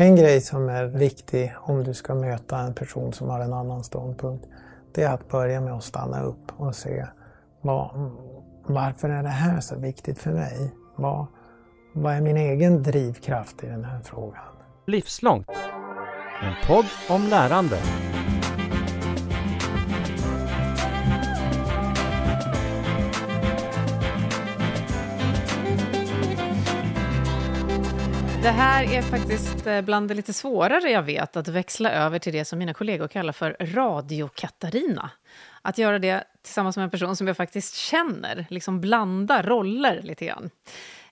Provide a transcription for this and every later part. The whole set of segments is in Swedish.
En grej som är viktig om du ska möta en person som har en annan ståndpunkt, det är att börja med att stanna upp och se vad, varför är det här så viktigt för mig? Vad, vad är min egen drivkraft i den här frågan? Livslångt. En podd om lärande. Det här är faktiskt eh, bland det lite svårare jag vet, att växla över till det som mina kollegor kallar för Radio-Katarina. Att göra det tillsammans med en person som jag faktiskt känner, liksom blanda roller lite grann.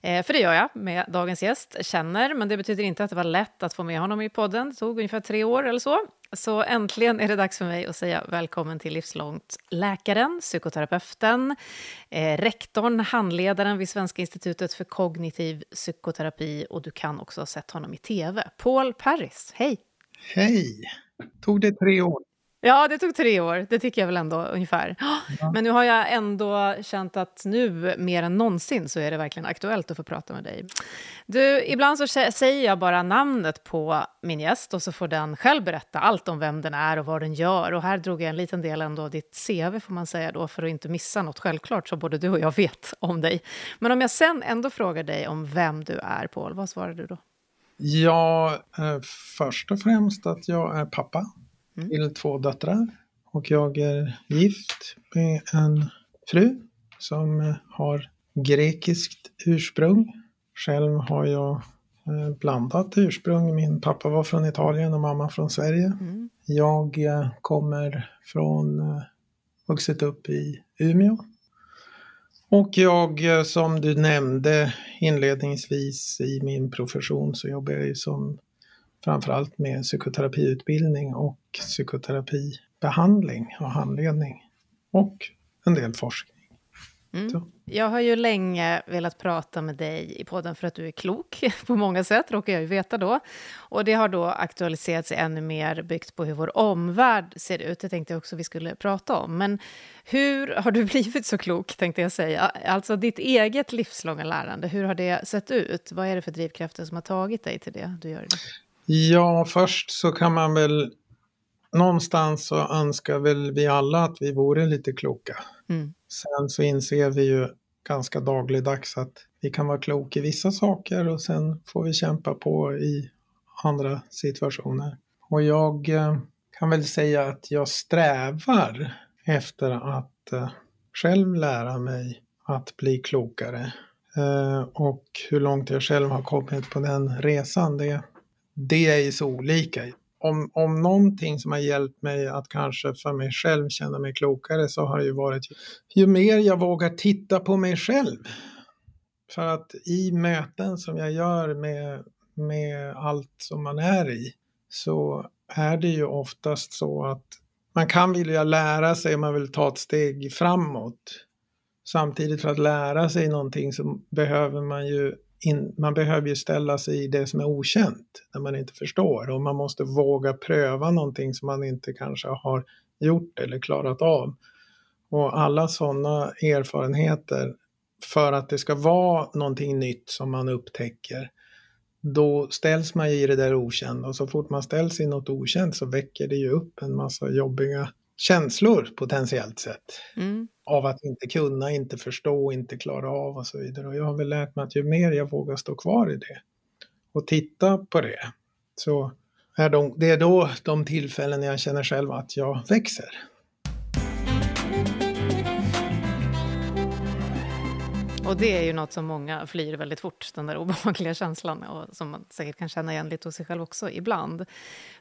Eh, för det gör jag med dagens gäst, känner, men det betyder inte att det var lätt att få med honom i podden. Det tog ungefär tre år eller så. Så äntligen är det dags för mig att säga välkommen till Livslångt läkaren, psykoterapeuten, eh, rektorn, handledaren vid Svenska institutet för kognitiv psykoterapi och du kan också ha sett honom i tv. Paul Paris, hej! Hej! Tog det tre år? Ja, det tog tre år. Det tycker jag väl ändå ungefär. Ja. Men nu har jag ändå känt att nu mer än någonsin så är det verkligen aktuellt att få prata med dig. Du, ibland så säger jag bara namnet på min gäst och så får den själv berätta allt om vem den är och vad den gör. Och här drog jag en liten del ändå av ditt CV får man säga då för att inte missa något självklart som både du och jag vet om dig. Men om jag sen ändå frågar dig om vem du är, Paul, vad svarar du då? Ja, eh, först och främst att jag är pappa mm. till två döttrar. Och jag är gift med en fru som har grekiskt ursprung. Själv har jag eh, blandat ursprung. Min pappa var från Italien och mamma från Sverige. Mm. Jag eh, kommer från, eh, vuxit upp i Umeå. Och jag, som du nämnde inledningsvis i min profession, så jobbar jag som framförallt med psykoterapiutbildning och psykoterapibehandling och handledning. Och en del forskning. Mm. Jag har ju länge velat prata med dig i podden för att du är klok på många sätt, råkar jag ju veta då. Och det har då aktualiserats ännu mer byggt på hur vår omvärld ser ut. Det tänkte jag också vi skulle prata om. Men hur har du blivit så klok, tänkte jag säga? Alltså ditt eget livslånga lärande, hur har det sett ut? Vad är det för drivkrafter som har tagit dig till det du gör idag? Ja, först så kan man väl någonstans så önskar väl vi alla att vi vore lite kloka. Mm. Sen så inser vi ju ganska dagligdags att vi kan vara kloka i vissa saker och sen får vi kämpa på i andra situationer. Och jag eh, kan väl säga att jag strävar efter att eh, själv lära mig att bli klokare. Eh, och hur långt jag själv har kommit på den resan, det det är ju så olika. Om, om någonting som har hjälpt mig att kanske för mig själv känna mig klokare så har det ju varit ju mer jag vågar titta på mig själv. För att i möten som jag gör med, med allt som man är i så är det ju oftast så att man kan vilja lära sig om man vill ta ett steg framåt. Samtidigt för att lära sig någonting så behöver man ju in, man behöver ju ställa sig i det som är okänt, när man inte förstår. Och man måste våga pröva någonting som man inte kanske har gjort eller klarat av. Och alla sådana erfarenheter, för att det ska vara någonting nytt som man upptäcker, då ställs man i det där okända och så fort man ställs i något okänt så väcker det ju upp en massa jobbiga känslor potentiellt sett. Mm. Av att inte kunna, inte förstå, inte klara av och så vidare. Och jag har väl lärt mig att ju mer jag vågar stå kvar i det och titta på det så är de, det är då de tillfällen jag känner själv att jag växer. Och det är ju något som många flyr väldigt fort, den där obehagliga känslan, och som man säkert kan känna igen lite hos sig själv också ibland.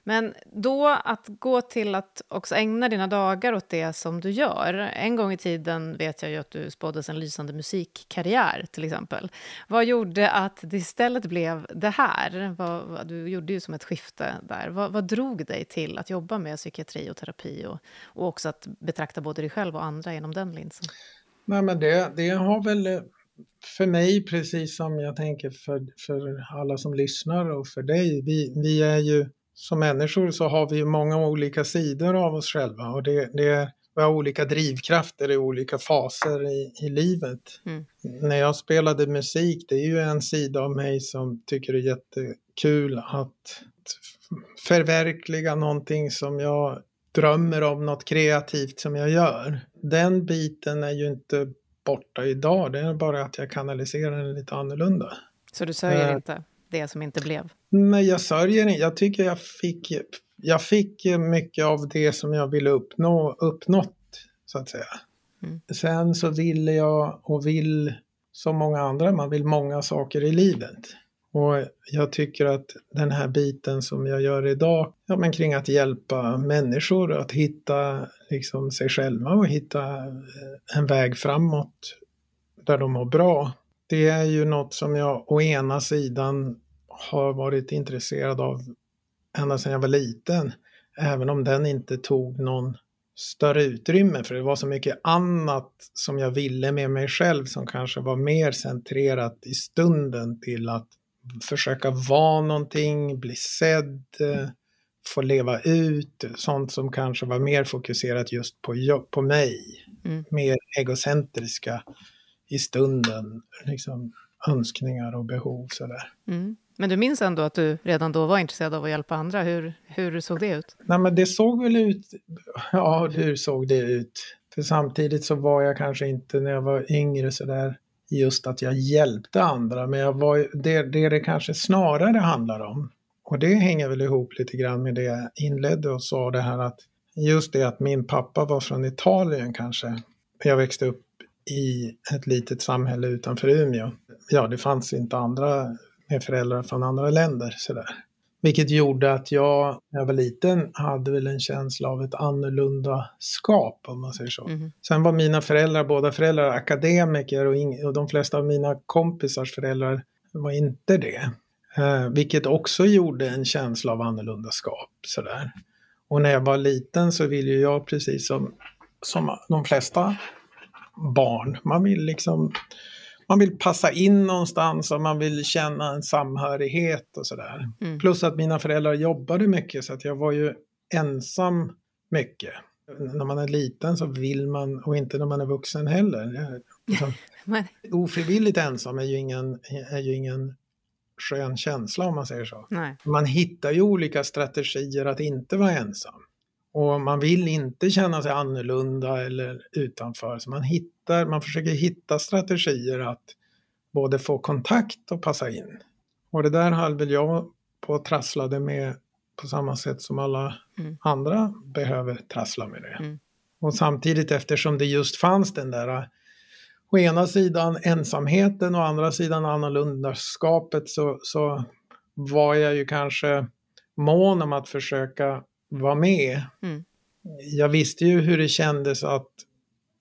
Men då att gå till att också ägna dina dagar åt det som du gör. En gång i tiden vet jag ju att du spåddes en lysande musikkarriär, till exempel. Vad gjorde att det istället blev det här? Vad, du gjorde ju som ett skifte där. Vad, vad drog dig till att jobba med psykiatri och terapi och, och också att betrakta både dig själv och andra genom den linsen? Nej, men det, det har väl eh, för mig, precis som jag tänker för, för alla som lyssnar och för dig, vi, vi är ju som människor så har vi många olika sidor av oss själva och det, det vi har olika drivkrafter i olika faser i, i livet. Mm. När jag spelade musik, det är ju en sida av mig som tycker det är jättekul att förverkliga någonting som jag drömmer om, något kreativt som jag gör. Den biten är ju inte borta idag, det är bara att jag kanaliserar den lite annorlunda. Så du sörjer uh, inte det som inte blev? Nej, jag sörjer inte. Jag tycker jag fick, jag fick mycket av det som jag ville uppnå, uppnått, så att säga. Mm. Sen så ville jag och vill som många andra, man vill många saker i livet. Och jag tycker att den här biten som jag gör idag, ja, men kring att hjälpa människor att hitta liksom, sig själva och hitta eh, en väg framåt där de mår bra. Det är ju något som jag å ena sidan har varit intresserad av ända sedan jag var liten. Även om den inte tog någon större utrymme för det var så mycket annat som jag ville med mig själv som kanske var mer centrerat i stunden till att försöka vara någonting, bli sedd, få leva ut, sånt som kanske var mer fokuserat just på, på mig. Mm. Mer egocentriska i stunden, liksom önskningar och behov sådär. Mm. Men du minns ändå att du redan då var intresserad av att hjälpa andra. Hur, hur såg det ut? Nej men det såg väl ut, ja hur såg det ut? För samtidigt så var jag kanske inte när jag var yngre sådär just att jag hjälpte andra, men jag var, det, det det kanske snarare handlar om, och det hänger väl ihop lite grann med det jag inledde och sa det här att just det att min pappa var från Italien kanske. Jag växte upp i ett litet samhälle utanför Umeå. Ja, det fanns inte andra med föräldrar från andra länder sådär. Vilket gjorde att jag, när jag var liten, hade väl en känsla av ett annorlunda skap om man säger så. Mm. Sen var mina föräldrar, båda föräldrar, akademiker och, och de flesta av mina kompisars föräldrar var inte det. Eh, vilket också gjorde en känsla av annorlunda skap. Sådär. Och när jag var liten så ville jag precis som, som de flesta barn, man vill liksom man vill passa in någonstans och man vill känna en samhörighet och sådär. Mm. Plus att mina föräldrar jobbade mycket så att jag var ju ensam mycket. När man är liten så vill man, och inte när man är vuxen heller. Liksom, ofrivilligt ensam är ju, ingen, är ju ingen skön känsla om man säger så. Nej. Man hittar ju olika strategier att inte vara ensam. Och man vill inte känna sig annorlunda eller utanför. Så man, hittar, man försöker hitta strategier att både få kontakt och passa in. Och det där höll väl jag på och trasslade med på samma sätt som alla mm. andra behöver trassla med det. Mm. Och samtidigt eftersom det just fanns den där å ena sidan ensamheten och å andra sidan annorlundaskapet så, så var jag ju kanske mån om att försöka var med. Mm. Jag visste ju hur det kändes att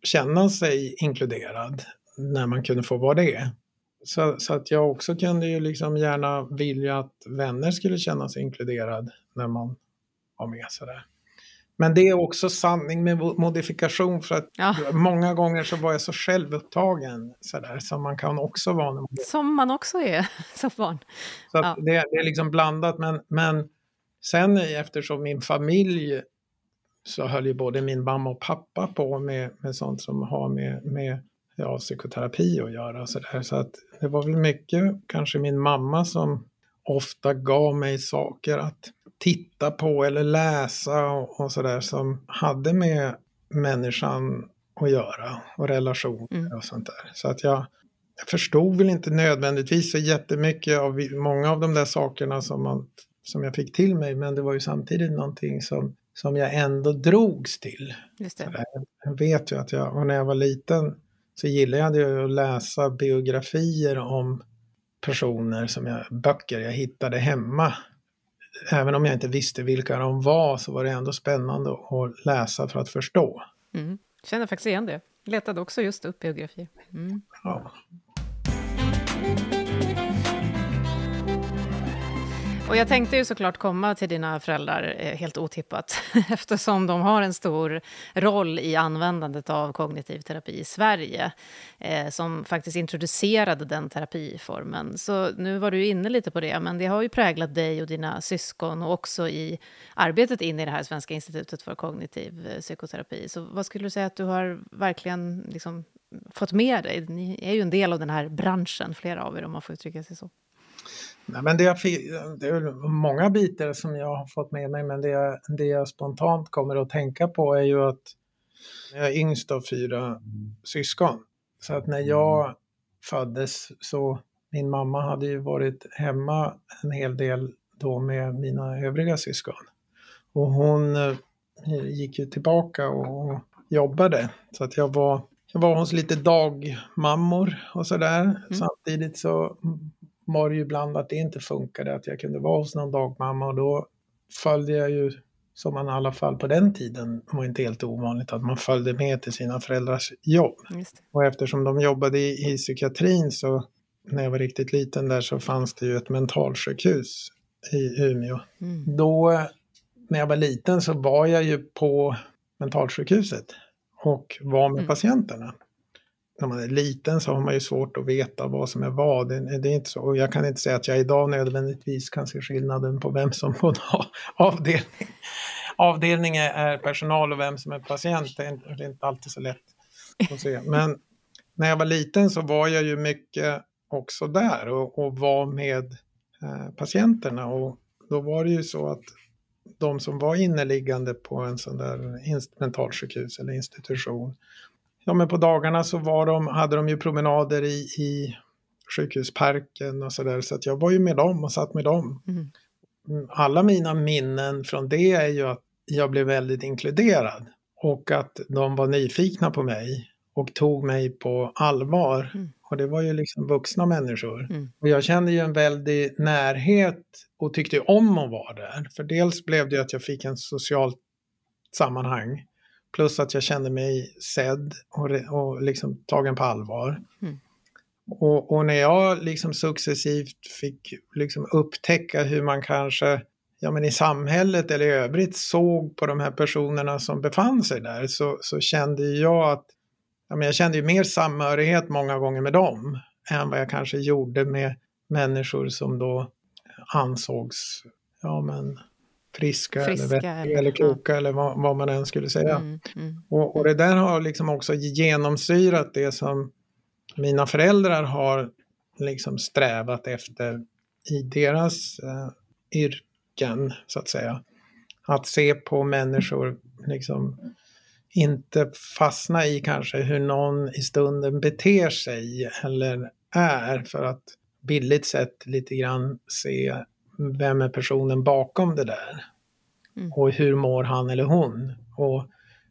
känna sig inkluderad när man kunde få vara det. Så, så, att jag också kunde ju liksom gärna vilja att vänner skulle känna sig inkluderad när man var med sådär. Men det är också sanning med modifikation för att ja. många gånger så var jag så självupptagen sådär som man kan också vara. Man... Som man också är som barn. Så ja. det, det, är liksom blandat men, men Sen eftersom min familj så höll ju både min mamma och pappa på med, med sånt som har med, med ja, psykoterapi att göra. Så, där. så att det var väl mycket kanske min mamma som ofta gav mig saker att titta på eller läsa och, och sådär som hade med människan att göra och relationer mm. och sånt där. Så att jag, jag förstod väl inte nödvändigtvis så jättemycket av många av de där sakerna som man som jag fick till mig men det var ju samtidigt någonting som, som jag ändå drogs till. Just det. Jag vet ju att jag, och när jag var liten så gillade jag att läsa biografier om personer som jag, böcker jag hittade hemma. Även om jag inte visste vilka de var så var det ändå spännande att läsa för att förstå. Mm. Känner faktiskt igen det. Letade också just upp biografier. Mm. Ja. Och jag tänkte ju såklart komma till dina föräldrar eh, helt otippat eftersom de har en stor roll i användandet av kognitiv terapi i Sverige eh, som faktiskt introducerade den terapiformen. Så nu var du inne lite på det, men det har ju präglat dig och dina syskon och också i arbetet in i det här Svenska institutet för kognitiv eh, psykoterapi. Så vad skulle du säga att du har verkligen liksom fått med dig? Ni är ju en del av den här branschen, flera av er om man får uttrycka sig så. Nej, men det, jag, det är många bitar som jag har fått med mig men det jag, det jag spontant kommer att tänka på är ju att jag är yngst av fyra syskon. Så att när jag föddes så min mamma hade ju varit hemma en hel del då med mina övriga syskon. Och hon eh, gick ju tillbaka och jobbade. Så att jag var, jag var hos lite dagmammor och sådär. Mm. Samtidigt så var det ju ibland att det inte funkade, att jag kunde vara hos någon dagmamma och då följde jag ju, som man i alla fall på den tiden var inte helt ovanligt, att man följde med till sina föräldrars jobb. Och eftersom de jobbade i, i psykiatrin så när jag var riktigt liten där så fanns det ju ett mentalsjukhus i Umeå. Mm. Då, när jag var liten så var jag ju på mentalsjukhuset och var med mm. patienterna. När man är liten så har man ju svårt att veta vad som är vad. Det, det är inte så. Och jag kan inte säga att jag idag nödvändigtvis kan se skillnaden på vem som på avdelning, avdelning är personal och vem som är patient. Det är, inte, det är inte alltid så lätt att se. Men när jag var liten så var jag ju mycket också där och, och var med eh, patienterna. Och då var det ju så att de som var inneliggande på en sån där mentalsjukhus eller institution, ja men på dagarna så var de, hade de ju promenader i, i sjukhusparken och sådär så att jag var ju med dem och satt med dem. Mm. Alla mina minnen från det är ju att jag blev väldigt inkluderad och att de var nyfikna på mig och tog mig på allvar. Mm. Och det var ju liksom vuxna människor. Mm. Och jag kände ju en väldig närhet och tyckte om att vara där. För dels blev det att jag fick en socialt sammanhang. Plus att jag kände mig sedd och, och liksom tagen på allvar. Mm. Och, och, när jag liksom successivt fick liksom upptäcka hur man kanske ja, men i samhället eller i övrigt såg på de här personerna som befann sig där så, så kände jag att ja, men jag kände ju mer samhörighet många gånger med dem än vad jag kanske gjorde med människor som då ansågs ja, men, friska, friska eller vettiga eller, eller kloka ja. eller vad, vad, man än skulle säga. Mm, mm, och, och, det där har liksom också genomsyrat det som mina föräldrar har liksom strävat efter i deras eh, yrken, så att säga. Att se på människor liksom inte fastna i kanske hur någon i stunden beter sig eller är för att billigt sett lite grann se vem är personen bakom det där. Mm. Och hur mår han eller hon? Och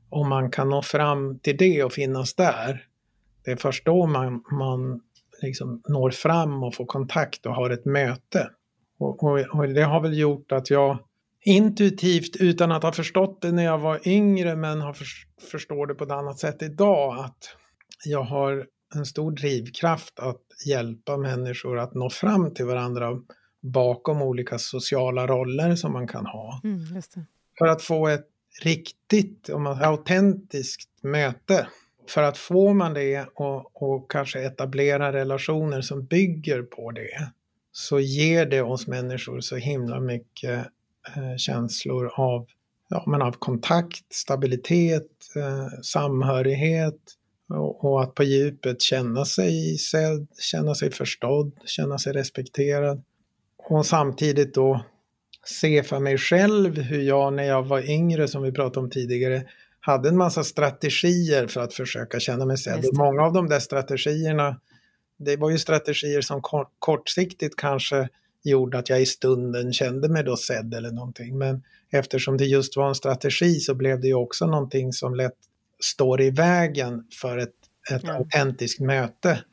om man kan nå fram till det och finnas där, det är först då man, man liksom når fram och får kontakt och har ett möte. Och, och, och det har väl gjort att jag intuitivt utan att ha förstått det när jag var yngre men har för, förstår det på ett annat sätt idag att jag har en stor drivkraft att hjälpa människor att nå fram till varandra bakom olika sociala roller som man kan ha. Mm, för att få ett riktigt, om man, autentiskt möte. För att får man det och, och kanske etablera relationer som bygger på det så ger det oss människor så himla mycket Eh, känslor av, ja, men av kontakt, stabilitet, eh, samhörighet och, och, att på djupet känna sig sedd, känna sig förstådd, känna sig respekterad. Och samtidigt då se för mig själv hur jag när jag var yngre, som vi pratade om tidigare, hade en massa strategier för att försöka känna mig sedd. Många av de där strategierna, det var ju strategier som kort, kortsiktigt kanske gjorde att jag i stunden kände mig då sedd eller någonting. Men eftersom det just var en strategi så blev det ju också någonting som lätt står i vägen för ett, ett ja. autentiskt möte.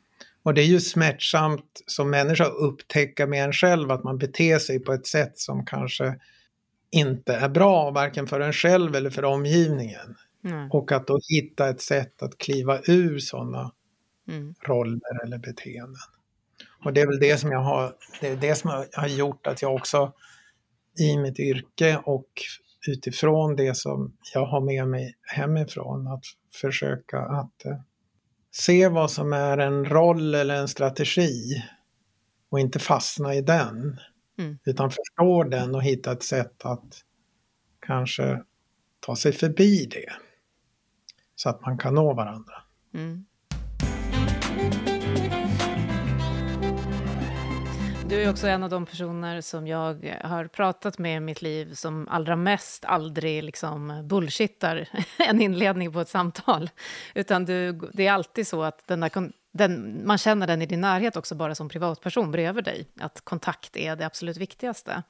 Och det är ju smärtsamt som människa att upptäcka med en själv att man beter sig på ett sätt som kanske inte är bra, varken för en själv eller för omgivningen. Mm. Och att då hitta ett sätt att kliva ur sådana mm. roller eller beteenden. Och det är väl det som jag har, det är det som har gjort att jag också i mitt yrke och utifrån det som jag har med mig hemifrån att försöka att eh, se vad som är en roll eller en strategi och inte fastna i den. Mm. Utan förstå den och hitta ett sätt att kanske ta sig förbi det. Så att man kan nå varandra. Mm. Du är också en av de personer som jag har pratat med i mitt liv som allra mest aldrig liksom bullshittar en inledning på ett samtal. Utan du, det är alltid så att den där, den, man känner den i din närhet också bara som privatperson bredvid dig. Att kontakt är det absolut viktigaste.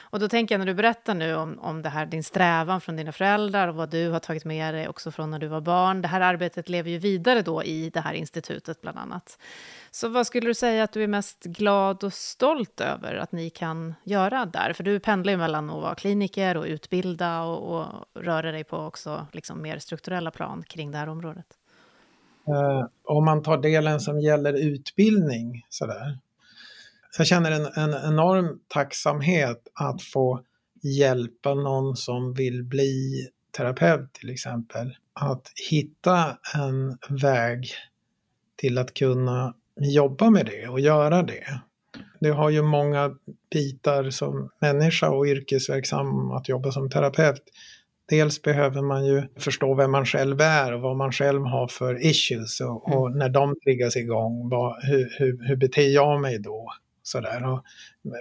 Och då tänker jag när du berättar nu om, om det här, din strävan från dina föräldrar och vad du har tagit med dig också från när du var barn. Det här arbetet lever ju vidare då i det här institutet bland annat. Så vad skulle du säga att du är mest glad och stolt över att ni kan göra där? För du pendlar ju mellan att vara kliniker och utbilda och, och röra dig på också liksom mer strukturella plan kring det här området. Eh, om man tar delen som gäller utbildning sådär. Jag känner en, en enorm tacksamhet att få hjälpa någon som vill bli terapeut till exempel. Att hitta en väg till att kunna jobba med det och göra det. Det har ju många bitar som människa och yrkesverksam att jobba som terapeut. Dels behöver man ju förstå vem man själv är och vad man själv har för issues och, och mm. när de triggas igång, vad, hur, hur, hur beter jag mig då? Sådär. Och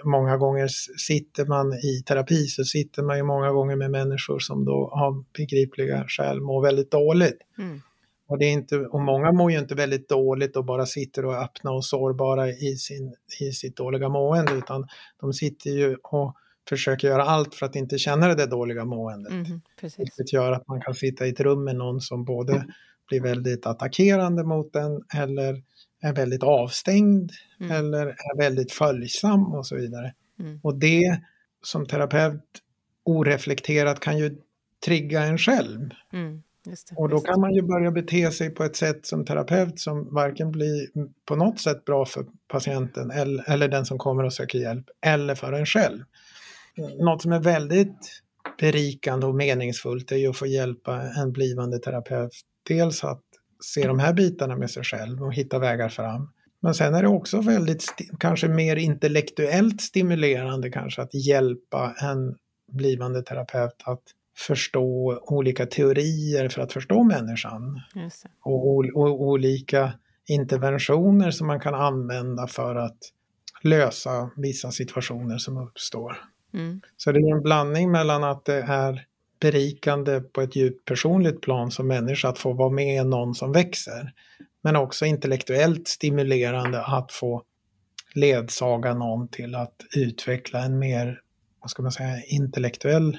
många gånger sitter man i terapi så sitter man ju många gånger med människor som då av begripliga skäl mår väldigt dåligt. Mm. Och, det är inte, och många mår ju inte väldigt dåligt och bara sitter och är öppna och sårbara i, sin, i sitt dåliga mående utan de sitter ju och försöker göra allt för att inte känna det där dåliga måendet. Mm, Vilket gör att man kan sitta i ett rum med någon som både blir väldigt attackerande mot en eller är väldigt avstängd mm. eller är väldigt följsam och så vidare. Mm. Och det som terapeut oreflekterat kan ju trigga en själv. Mm. Det, och då kan man ju börja bete sig på ett sätt som terapeut som varken blir på något sätt bra för patienten eller, eller den som kommer och söker hjälp eller för en själv. Något som är väldigt berikande och meningsfullt är ju att få hjälpa en blivande terapeut. Dels att se de här bitarna med sig själv och hitta vägar fram. Men sen är det också väldigt, kanske mer intellektuellt stimulerande kanske att hjälpa en blivande terapeut att förstå olika teorier för att förstå människan. Och, och, och, olika interventioner som man kan använda för att lösa vissa situationer som uppstår. Mm. Så det är en blandning mellan att det är berikande på ett djupt personligt plan som människa att få vara med någon som växer. Men också intellektuellt stimulerande att få ledsaga någon till att utveckla en mer, vad ska man säga, intellektuell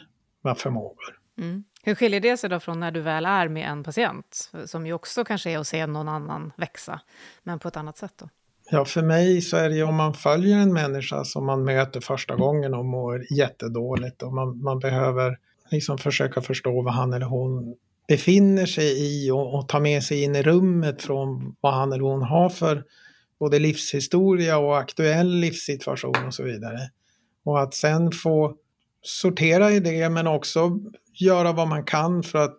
förmågor. Mm. Hur skiljer det sig då från när du väl är med en patient, som ju också kanske är att se någon annan växa, men på ett annat sätt då? Ja, för mig så är det ju om man följer en människa som man möter första gången och mår jättedåligt och man, man behöver liksom försöka förstå vad han eller hon befinner sig i och, och ta med sig in i rummet från vad han eller hon har för både livshistoria och aktuell livssituation och så vidare. Och att sen få sortera i det men också göra vad man kan för att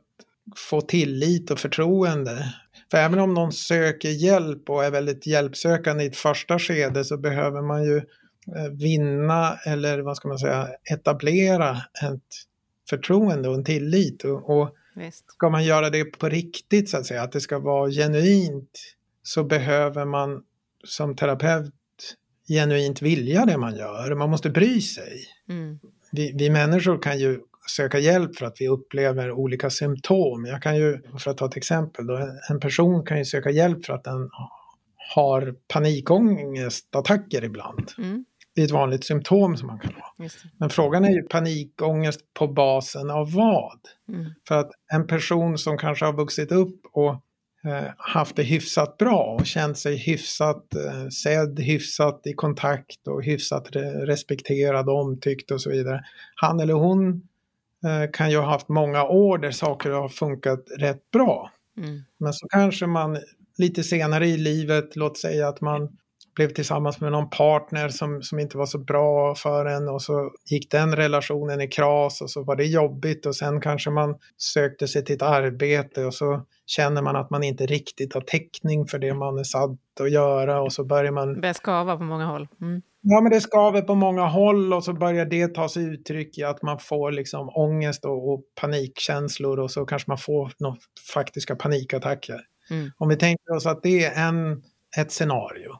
få tillit och förtroende. För även om någon söker hjälp och är väldigt hjälpsökande i ett första skede så behöver man ju eh, vinna eller vad ska man säga etablera ett förtroende och en tillit. Och, och ska man göra det på riktigt så att säga, att det ska vara genuint så behöver man som terapeut genuint vilja det man gör. Man måste bry sig. Mm vi, vi människor kan ju söka hjälp för att vi upplever olika symptom. Jag kan ju, för att ta ett exempel, då, en person kan ju söka hjälp för att den har panikångestattacker ibland. Mm. Det är ett vanligt symptom som man kan ha. Men frågan är ju panikångest på basen av vad? Mm. För att en person som kanske har vuxit upp och Eh, haft det hyfsat bra och känt sig hyfsat eh, sedd, hyfsat i kontakt och hyfsat respekterad, omtyckt och så vidare. Han eller hon kan ju ha haft många år där saker har funkat rätt bra. Mm. Men så kanske man lite senare i livet, låt säga att man blev tillsammans med någon partner som, som inte var så bra för en och så gick den relationen i kras och så var det jobbigt och sen kanske man sökte sig till ett arbete och så känner man att man inte riktigt har täckning för det man är satt att göra och så börjar man... Det skava på många håll. Mm. Ja, men det skaver på många håll och så börjar det ta sig uttryck i att man får liksom ångest och, och panikkänslor och så kanske man får några faktiska panikattacker. Mm. Om vi tänker oss att det är en, ett scenario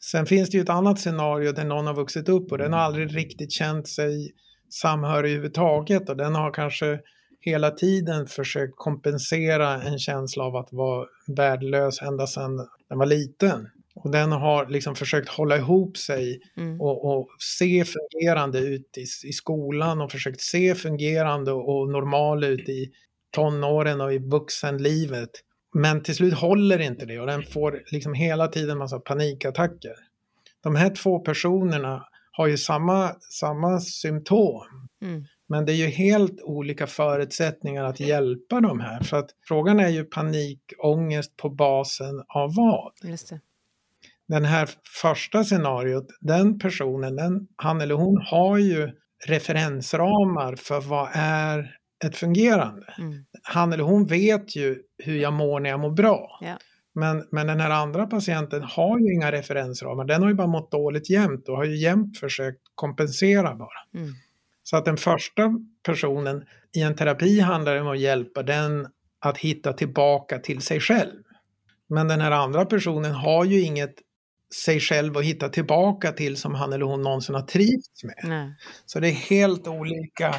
Sen finns det ju ett annat scenario där någon har vuxit upp och den har aldrig riktigt känt sig samhörig överhuvudtaget och den har kanske hela tiden försökt kompensera en känsla av att vara värdelös ända sedan den var liten. Och den har liksom försökt hålla ihop sig mm. och, och, se fungerande ut i, i, skolan och försökt se fungerande och normal ut i tonåren och i vuxenlivet. Men till slut håller inte det och den får liksom hela tiden massa panikattacker. De här två personerna har ju samma, samma symptom. Mm. Men det är ju helt olika förutsättningar att hjälpa de här. För att frågan är ju panikångest på basen av vad? Den här första scenariot, den personen, den, han eller hon har ju referensramar för vad är ett fungerande. Mm. Han eller hon vet ju hur jag mår när jag mår bra. Ja. Men, men den här andra patienten har ju inga referensramar. Den har ju bara mått dåligt jämt och har ju jämt försökt kompensera bara. Mm. Så att den första personen i en terapi handlar om att hjälpa den att hitta tillbaka till sig själv. Men den här andra personen har ju inget sig själv att hitta tillbaka till som han eller hon någonsin har trivts med. Nej. Så det är helt olika.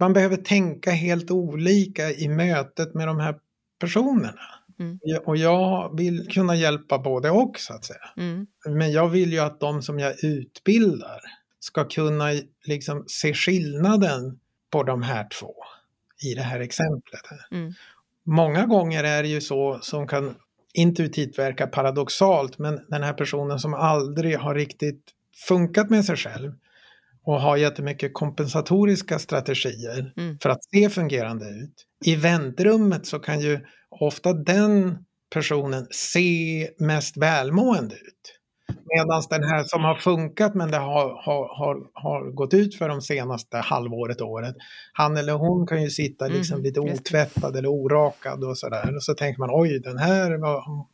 Man behöver tänka helt olika i mötet med de här personerna. Mm. Och jag vill kunna hjälpa både och så att säga. Mm. Men jag vill ju att de som jag utbildar ska kunna liksom se skillnaden på de här två i det här exemplet. Mm. Många gånger är det ju så som kan intuitivt verka paradoxalt, men den här personen som aldrig har riktigt funkat med sig själv och har jättemycket kompensatoriska strategier mm. för att se fungerande ut. I väntrummet så kan ju ofta den personen se mest välmående ut. Medan den här som har funkat men det har, har, har, har gått ut för de senaste halvåret, året. Han eller hon kan ju sitta mm, liksom mm, lite otvättad eller orakad och sådär. Och så tänker man oj den här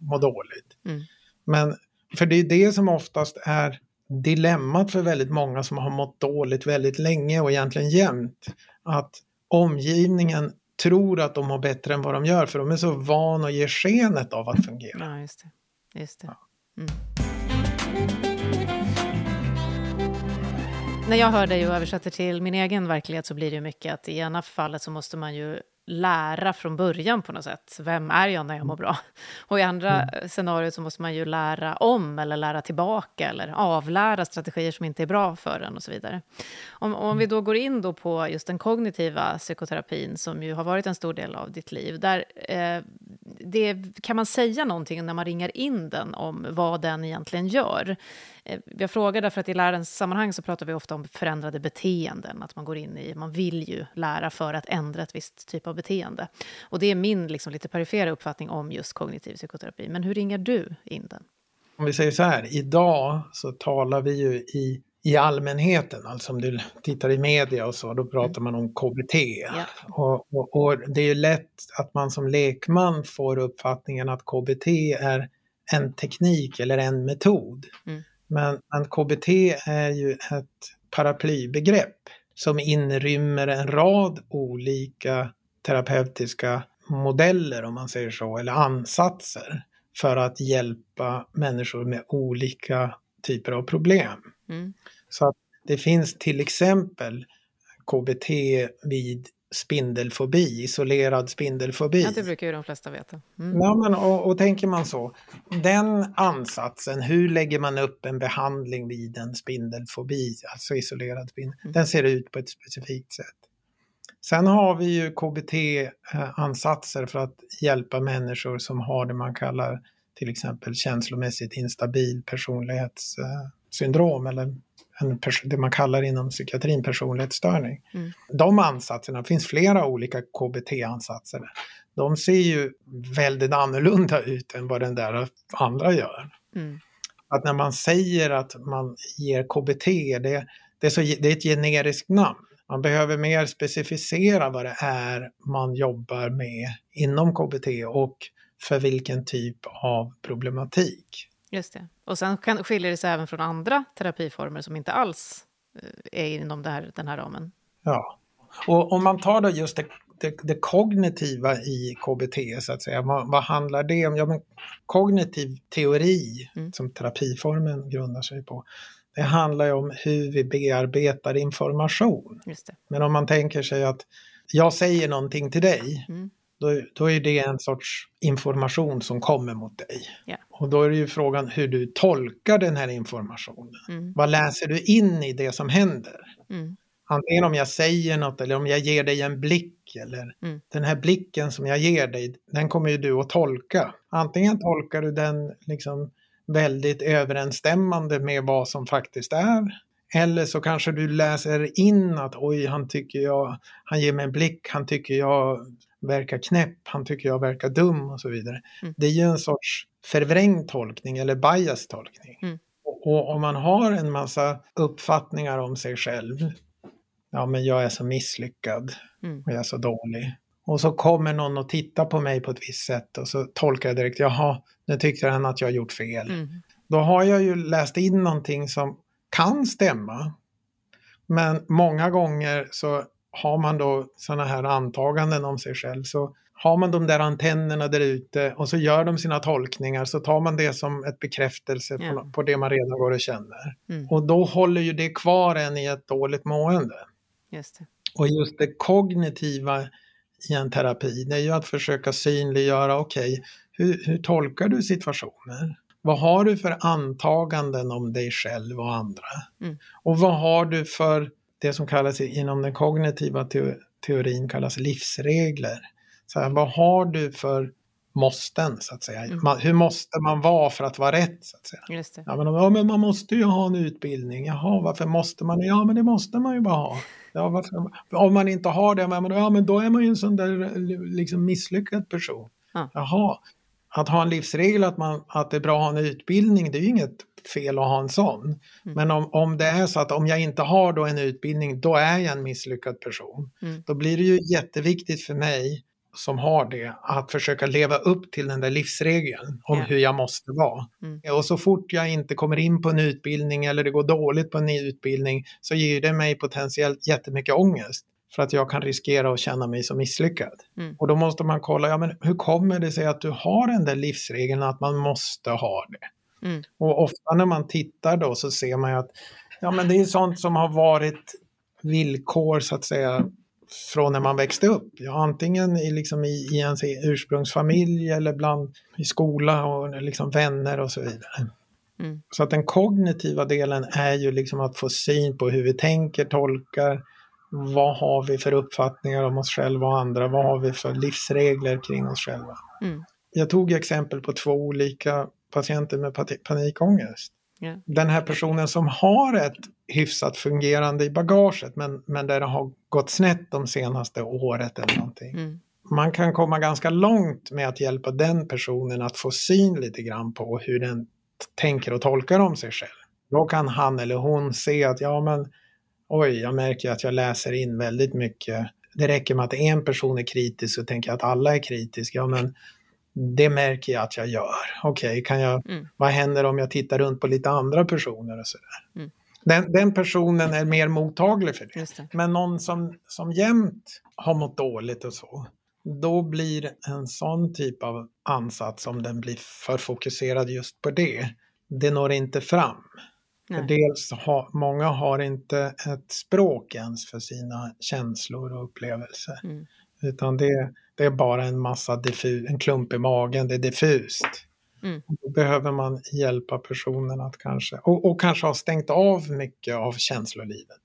mår dåligt. Mm. Men för det är det som oftast är dilemmat för väldigt många som har mått dåligt väldigt länge och egentligen jämt. Att omgivningen tror att de mår bättre än vad de gör för de är så vana att ge skenet av att fungera. Ja, just det. Just det. Mm. När jag hör dig och översätter till min egen verklighet så blir det ju mycket att i ena fallet så måste man ju lära från början på något sätt. Vem är jag när jag mår bra? Och i andra mm. scenariot så måste man ju lära om eller lära tillbaka eller avlära strategier som inte är bra för en och så vidare. Om, om vi då går in då på just den kognitiva psykoterapin som ju har varit en stor del av ditt liv. Där, eh, det, kan man säga någonting när man ringar in den om vad den egentligen gör? Eh, jag frågar därför att i lärarens sammanhang så pratar vi ofta om förändrade beteenden, att man går in i, man vill ju lära för att ändra ett visst typ av beteende. Och det är min liksom, lite perifera uppfattning om just kognitiv psykoterapi. Men hur ringer du in den? Om vi säger så här, idag så talar vi ju i i allmänheten, alltså om du tittar i media och så, då pratar man om KBT. Ja. Och, och, och, det är ju lätt att man som lekman får uppfattningen att KBT är en teknik eller en metod. Mm. Men, men KBT är ju ett paraplybegrepp som inrymmer en rad olika terapeutiska modeller om man säger så, eller ansatser för att hjälpa människor med olika typer av problem. Mm. Så att det finns till exempel KBT vid spindelfobi, isolerad spindelfobi. Ja, det brukar ju de flesta veta. Mm. Ja, men, och, och tänker man så, den ansatsen, hur lägger man upp en behandling vid en spindelfobi, alltså isolerad spindel, mm. den ser ut på ett specifikt sätt. Sen har vi ju KBT-ansatser för att hjälpa människor som har det man kallar till exempel känslomässigt instabil personlighetssyndrom eller en det man kallar inom psykiatrin personlighetsstörning. Mm. De ansatserna, det finns flera olika KBT-ansatser. De ser ju väldigt annorlunda ut än vad den där andra gör. Mm. Att när man säger att man ger KBT, det, det, är så, det är ett generiskt namn. Man behöver mer specificera vad det är man jobbar med inom KBT och för vilken typ av problematik. Just det. Och sen kan, skiljer det sig även från andra terapiformer som inte alls eh, är inom här, den här ramen. Ja, och om man tar då just det det, det, kognitiva i KBT, så att säga. Vad, vad handlar det om? Ja, men kognitiv teori, mm. som terapiformen grundar sig på, det handlar ju om hur vi bearbetar information. Men om man tänker sig att jag säger någonting till dig, mm. då, då är det en sorts information som kommer mot dig. Yeah. Och då är det ju frågan hur du tolkar den här informationen. Mm. Vad läser du in i det som händer? Mm. Antingen om jag säger något eller om jag ger dig en blick eller mm. den här blicken som jag ger dig, den kommer ju du att tolka. Antingen tolkar du den liksom väldigt överensstämmande med vad som faktiskt är. Eller så kanske du läser in att oj, han tycker jag, han ger mig en blick, han tycker jag verkar knäpp, han tycker jag verkar dum och så vidare. Mm. Det är ju en sorts förvrängd tolkning eller bias tolkning. Mm. Och, och om man har en massa uppfattningar om sig själv ja men jag är så misslyckad mm. och jag är så dålig. Och så kommer någon och tittar på mig på ett visst sätt och så tolkar jag direkt, jaha, nu tyckte han att jag gjort fel. Mm. Då har jag ju läst in någonting som kan stämma. Men många gånger så har man då sådana här antaganden om sig själv. Så har man de där antennerna där ute och så gör de sina tolkningar så tar man det som ett bekräftelse ja. på, på, det man redan går och känner. Mm. Och då håller ju det kvar en i ett dåligt mående. Just. Och just det kognitiva i en terapi, det är ju att försöka synliggöra, okej, okay, hur, hur tolkar du situationer? Vad har du för antaganden om dig själv och andra? Mm. Och vad har du för det som kallas inom den kognitiva teorin kallas livsregler? Så här, vad har du för måsten så att säga. Mm. Man, hur måste man vara för att vara rätt? Så att säga. Ja, men, ja, men man måste ju ha en utbildning. Jaha, varför måste man? Ja, men det måste man ju bara ha. Ja, varför? Om man inte har det, ja, men då är man ju en sån där liksom, misslyckad person. Ja. Jaha, att ha en livsregel att, man, att det är bra att ha en utbildning, det är ju inget fel att ha en sån. Mm. Men om, om det är så att om jag inte har då en utbildning, då är jag en misslyckad person. Mm. Då blir det ju jätteviktigt för mig som har det att försöka leva upp till den där livsregeln om ja. hur jag måste vara. Mm. Och så fort jag inte kommer in på en utbildning eller det går dåligt på en utbildning så ger det mig potentiellt jättemycket ångest för att jag kan riskera att känna mig som misslyckad. Mm. Och då måste man kolla, ja men hur kommer det sig att du har den där livsregeln att man måste ha det? Mm. Och ofta när man tittar då så ser man ju att ja men det är sånt som har varit villkor så att säga från när man växte upp. Ja, antingen i, liksom i, i ens ursprungsfamilj eller bland, i skola och liksom vänner och så vidare. Mm. Så att den kognitiva delen är ju liksom att få syn på hur vi tänker, tolkar, vad har vi för uppfattningar om oss själva och andra, vad har vi för livsregler kring oss själva. Mm. Jag tog exempel på två olika patienter med panikångest. Yeah. Den här personen som har ett hyfsat fungerande i bagaget men, men där det har gått snett de senaste året eller någonting. Mm. Man kan komma ganska långt med att hjälpa den personen att få syn lite grann på hur den tänker och tolkar om sig själv. Då kan han eller hon se att ja men oj, jag märker att jag läser in väldigt mycket. Det räcker med att en person är kritisk och tänker att alla är kritiska. Ja, men det märker jag att jag gör. Okej, okay, kan jag, mm. vad händer om jag tittar runt på lite andra personer och sådär. Mm. Den, den, personen är mer mottaglig för det. det. Men någon som, som jämt har mått dåligt och så, då blir en sån typ av ansats, om den blir för fokuserad just på det, det når inte fram. Dels har, många har inte ett språk ens för sina känslor och upplevelser. Mm. Utan det, det är bara en massa diffus, en klump i magen, det är diffust. Mm. Då behöver man hjälpa personen att kanske, och, och kanske ha stängt av mycket av känslolivet.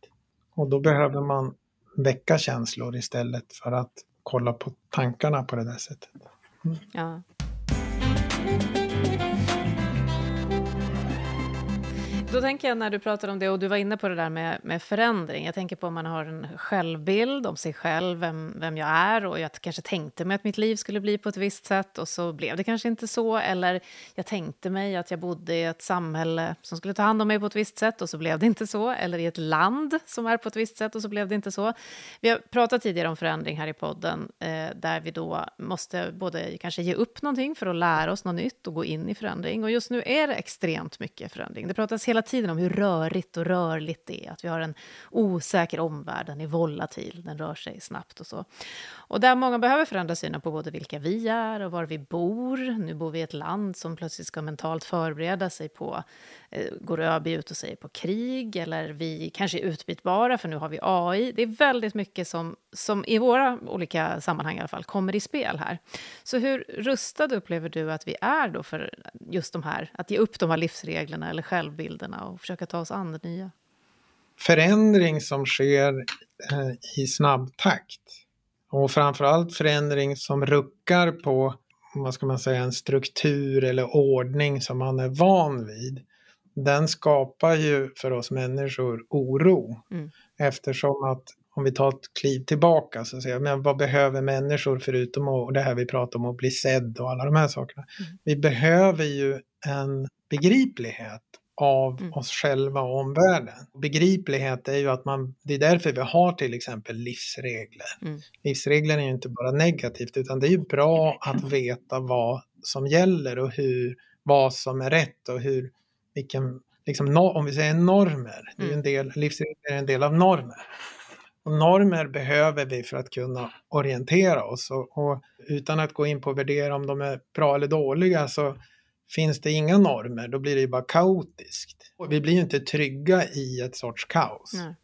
Och då behöver man väcka känslor istället för att kolla på tankarna på det där sättet. Mm. Ja. Då tänker jag när du pratade om det, och du var inne på det där med, med förändring. Jag tänker på om man har en självbild om sig själv, vem, vem jag är och jag kanske tänkte mig att mitt liv skulle bli på ett visst sätt och så blev det kanske inte så. Eller jag tänkte mig att jag bodde i ett samhälle som skulle ta hand om mig på ett visst sätt och så blev det inte så. Eller i ett land som är på ett visst sätt och så blev det inte så. Vi har pratat tidigare om förändring här i podden eh, där vi då måste både kanske ge upp någonting för att lära oss något nytt och gå in i förändring. Och just nu är det extremt mycket förändring. Det pratas hela hela tiden om hur rörigt och rörligt det är. Att vi har en osäker omvärld, den är volatil, den rör sig snabbt och så. Och där många behöver förändra synen på både vilka vi är och var vi bor. Nu bor vi i ett land som plötsligt ska mentalt förbereda sig på, Eh, går ÖB ut och säger på krig, eller vi kanske är utbytbara för nu har vi AI. Det är väldigt mycket som, som i våra olika sammanhang i alla fall kommer i spel här. Så hur rustad upplever du att vi är då för just de här, att ge upp de här livsreglerna eller självbilderna och försöka ta oss an det nya? Förändring som sker eh, i snabb takt och framförallt förändring som ruckar på, vad ska man säga, en struktur eller ordning som man är van vid. Den skapar ju för oss människor oro. Mm. Eftersom att om vi tar ett kliv tillbaka så säger jag, men vad behöver människor förutom att, det här vi pratar om att bli sedd och alla de här sakerna. Mm. Vi behöver ju en begriplighet av mm. oss själva och omvärlden. Begriplighet är ju att man, det är därför vi har till exempel livsregler. Mm. Livsregler är ju inte bara negativt utan det är ju bra att veta vad som gäller och hur, vad som är rätt och hur, vilken, liksom, om vi säger normer, det är en mm. del, livsregler är en del av normer. Och normer behöver vi för att kunna orientera oss och, och utan att gå in på att värdera om de är bra eller dåliga så Finns det inga normer, då blir det ju bara kaotiskt. Och vi blir ju inte trygga i ett sorts kaos. Nej,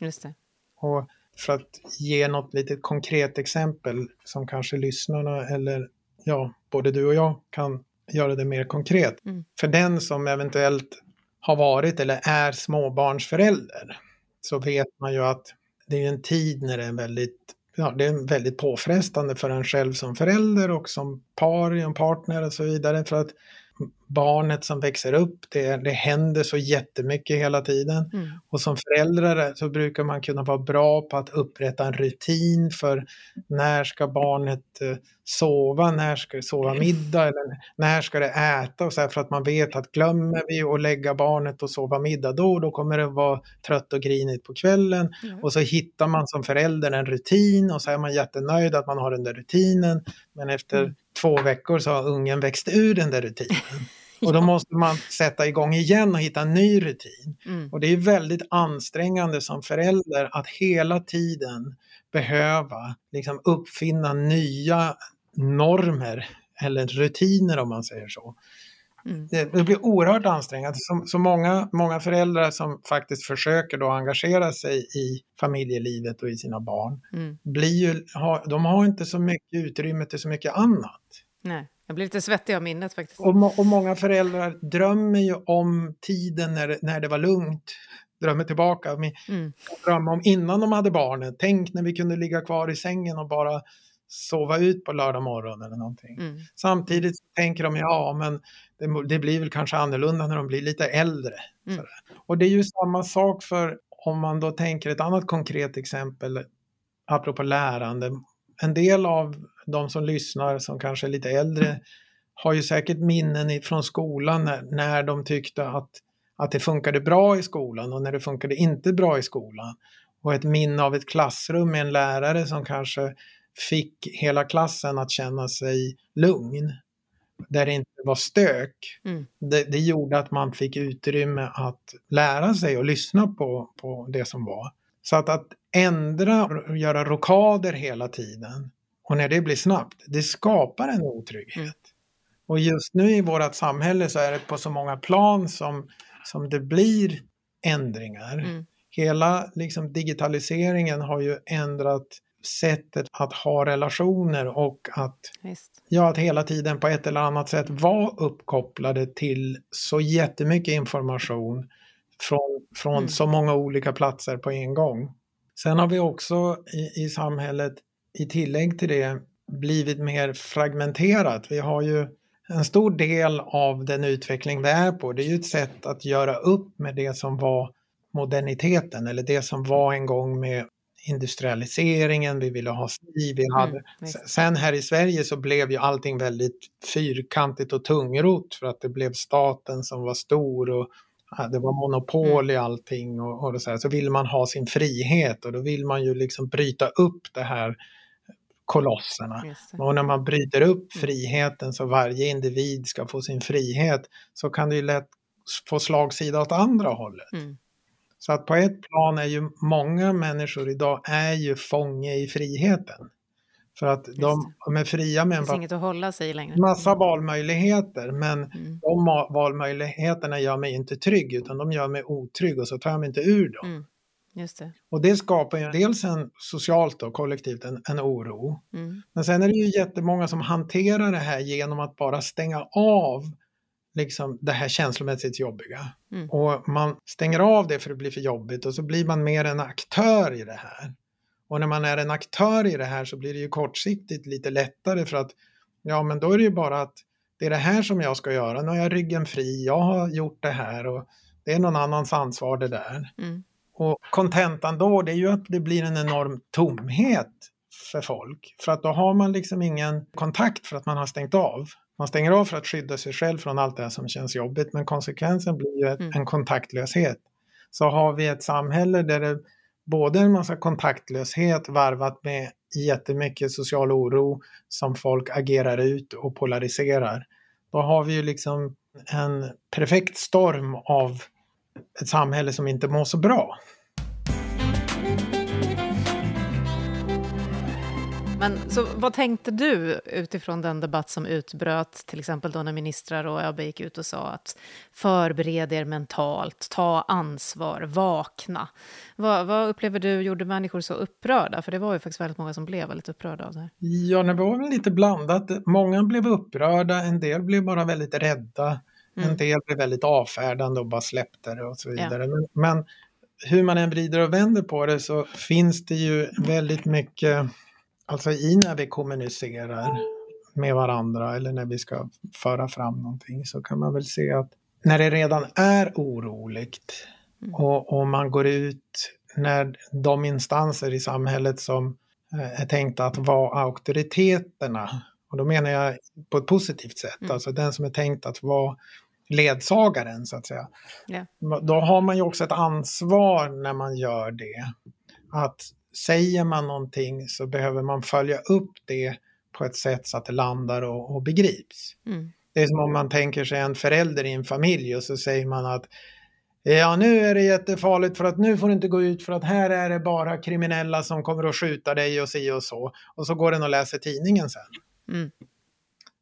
just det. Och för att ge något litet konkret exempel som kanske lyssnarna eller ja, både du och jag kan göra det mer konkret. Mm. För den som eventuellt har varit eller är småbarnsförälder så vet man ju att det är en tid när det är väldigt ja, det är väldigt påfrestande för en själv som förälder och som par, en partner och så vidare. För att barnet som växer upp, det, det händer så jättemycket hela tiden. Mm. Och som föräldrar så brukar man kunna vara bra på att upprätta en rutin för när ska barnet eh, sova, när ska det sova middag eller när ska det äta och så här, för att man vet att glömmer vi att lägga barnet och sova middag då, då kommer det vara trött och grinigt på kvällen. Mm. Och så hittar man som förälder en rutin och så är man jättenöjd att man har den där rutinen. Men efter mm två veckor så har ungen växt ur den där rutinen. Och då måste man sätta igång igen och hitta en ny rutin. Mm. Och det är väldigt ansträngande som förälder att hela tiden behöva liksom uppfinna nya normer eller rutiner om man säger så. Mm. Det, blir oerhört ansträngande. Så, så, många, många föräldrar som faktiskt försöker då engagera sig i familjelivet och i sina barn, mm. blir ju, har, de har inte så mycket utrymme till så mycket annat. Nej, jag blir lite svettig av minnet faktiskt. Och, och många föräldrar drömmer ju om tiden när, när det var lugnt drömmer tillbaka. Mm. Drömmer om innan de hade barnet. Tänk när vi kunde ligga kvar i sängen och bara sova ut på lördag morgon eller någonting. Mm. Samtidigt tänker de, ja men det, det, blir väl kanske annorlunda när de blir lite äldre. Mm. Och det är ju samma sak för om man då tänker ett annat konkret exempel apropå lärande. En del av de som lyssnar som kanske är lite äldre har ju säkert minnen från skolan när, när de tyckte att, att det funkade bra i skolan och när det funkade inte bra i skolan. Och ett minne av ett klassrum med en lärare som kanske fick hela klassen att känna sig lugn. Där det inte var stök. Mm. Det, det, gjorde att man fick utrymme att lära sig och lyssna på, på det som var. Så att, att ändra och göra rokader hela tiden och när det blir snabbt, det skapar en otrygghet. Mm. Och just nu i vårt samhälle så är det på så många plan som, som det blir ändringar. Mm. Hela liksom, digitaliseringen har ju ändrat sättet att ha relationer och att, ja, att hela tiden på ett eller annat sätt vara uppkopplade till så jättemycket information från, från mm. så många olika platser på en gång. Sen har vi också i, i samhället i tillägg till det blivit mer fragmenterat. Vi har ju en stor del av den utveckling vi är på, det är ju ett sätt att göra upp med det som var moderniteten eller det som var en gång med industrialiseringen, vi ville ha SNI, vi hade... Mm, sen här i Sverige så blev ju allting väldigt fyrkantigt och tungrot för att det blev staten som var stor och det var monopol mm. i allting och, och så, här. så vill man ha sin frihet och då vill man ju liksom bryta upp det här kolosserna. Och när man bryter upp mm. friheten så varje individ ska få sin frihet så kan det ju lätt få slagsida åt andra hållet. Mm. Så att på ett plan är ju många människor idag är ju fånge i friheten. För att de, de, är fria med en inget att hålla sig längre. massa valmöjligheter men mm. de valmöjligheterna gör mig inte trygg utan de gör mig otrygg och så tar jag mig inte ur dem. Mm. Just det. Och det skapar ju dels en socialt och kollektivt en, en oro. Mm. Men sen är det ju jättemånga som hanterar det här genom att bara stänga av liksom det här känslomässigt jobbiga. Mm. Och man stänger av det för att det blir för jobbigt och så blir man mer en aktör i det här. Och när man är en aktör i det här så blir det ju kortsiktigt lite lättare för att ja men då är det ju bara att det är det här som jag ska göra, nu har jag ryggen fri, jag har gjort det här och det är någon annans ansvar det där. Mm. Och kontentan då det är ju att det blir en enorm tomhet för folk. För att då har man liksom ingen kontakt för att man har stängt av. Man stänger av för att skydda sig själv från allt det här som känns jobbigt men konsekvensen blir ju mm. en kontaktlöshet. Så har vi ett samhälle där det både en massa kontaktlöshet varvat med jättemycket social oro som folk agerar ut och polariserar. Då har vi ju liksom en perfekt storm av ett samhälle som inte mår så bra. Men så vad tänkte du utifrån den debatt som utbröt, till exempel då när ministrar och ÖB gick ut och sa att förbered er mentalt, ta ansvar, vakna. Vad, vad, upplever du gjorde människor så upprörda? För det var ju faktiskt väldigt många som blev väldigt upprörda av det här. Ja, det var väl lite blandat. Många blev upprörda, en del blev bara väldigt rädda. Mm. En del blev väldigt avfärdande och bara släppte det och så vidare. Ja. Men, men hur man än vrider och vänder på det så finns det ju väldigt mycket Alltså i när vi kommunicerar med varandra eller när vi ska föra fram någonting så kan man väl se att när det redan är oroligt mm. och, och man går ut när de instanser i samhället som eh, är tänkta att vara auktoriteterna, och då menar jag på ett positivt sätt, mm. alltså den som är tänkt att vara ledsagaren så att säga. Yeah. Då har man ju också ett ansvar när man gör det. Att säger man någonting så behöver man följa upp det på ett sätt så att det landar och, och begrips. Mm. Det är som om man tänker sig en förälder i en familj och så säger man att Ja, nu är det jättefarligt för att nu får du inte gå ut för att här är det bara kriminella som kommer att skjuta dig och si och så. Och så går den och läser tidningen sen. Mm.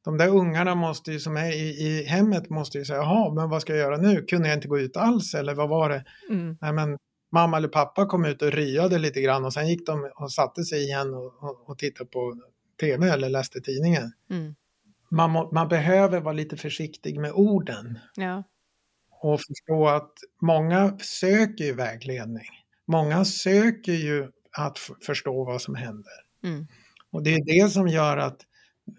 De där ungarna måste ju, som är i, i hemmet måste ju säga, jaha, men vad ska jag göra nu? Kunde jag inte gå ut alls eller vad var det? Mm. Nej, men mamma eller pappa kom ut och ryade lite grann och sen gick de och satte sig igen och, och, och tittade på tv eller läste tidningen. Mm. Man, må, man behöver vara lite försiktig med orden. Ja. Och förstå att många söker ju vägledning. Många söker ju att förstå vad som händer. Mm. Och det är det som gör att,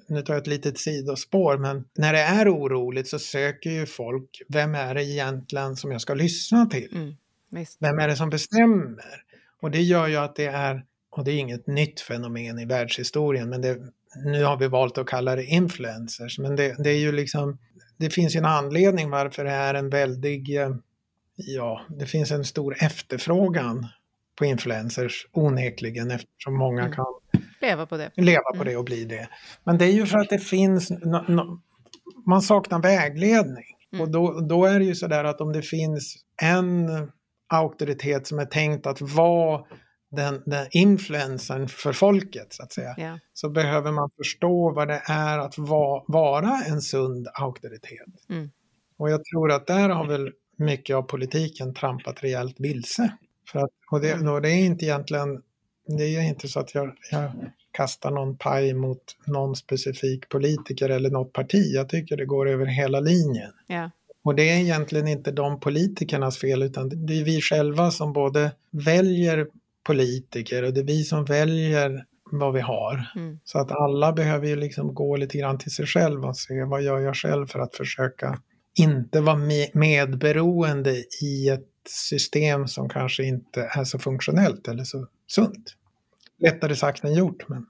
nu tar jag ett litet sidospår, men när det är oroligt så söker ju folk, vem är det egentligen som jag ska lyssna till? Mm. Visst. Vem är det som bestämmer? Och det gör ju att det är, och det är inget nytt fenomen i världshistorien, men det, nu har vi valt att kalla det influencers, men det, det är ju liksom, det finns ju en anledning varför det är en väldig, eh, ja, det finns en stor efterfrågan på influencers onekligen eftersom många mm. kan leva på det. Leva på mm. det och bli det. Men det är ju för att det finns, no, no, man saknar vägledning. Mm. Och då, då är det ju sådär att om det finns en auktoritet som är tänkt att vara den, den influensen för folket så att säga. Yeah. Så behöver man förstå vad det är att va, vara en sund auktoritet. Mm. Och jag tror att där har väl mycket av politiken trampat rejält vilse. För att, och det, mm. och det är inte egentligen, det är inte så att jag, jag kastar någon paj mot någon specifik politiker eller något parti. Jag tycker det går över hela linjen. Yeah. Och det är egentligen inte de politikernas fel utan det är vi själva som både väljer politiker och det är vi som väljer vad vi har. Mm. Så att alla behöver ju liksom gå lite grann till sig själv och se vad gör jag själv för att försöka inte vara medberoende i ett system som kanske inte är så funktionellt eller så sunt. Lättare sagt än gjort. Men...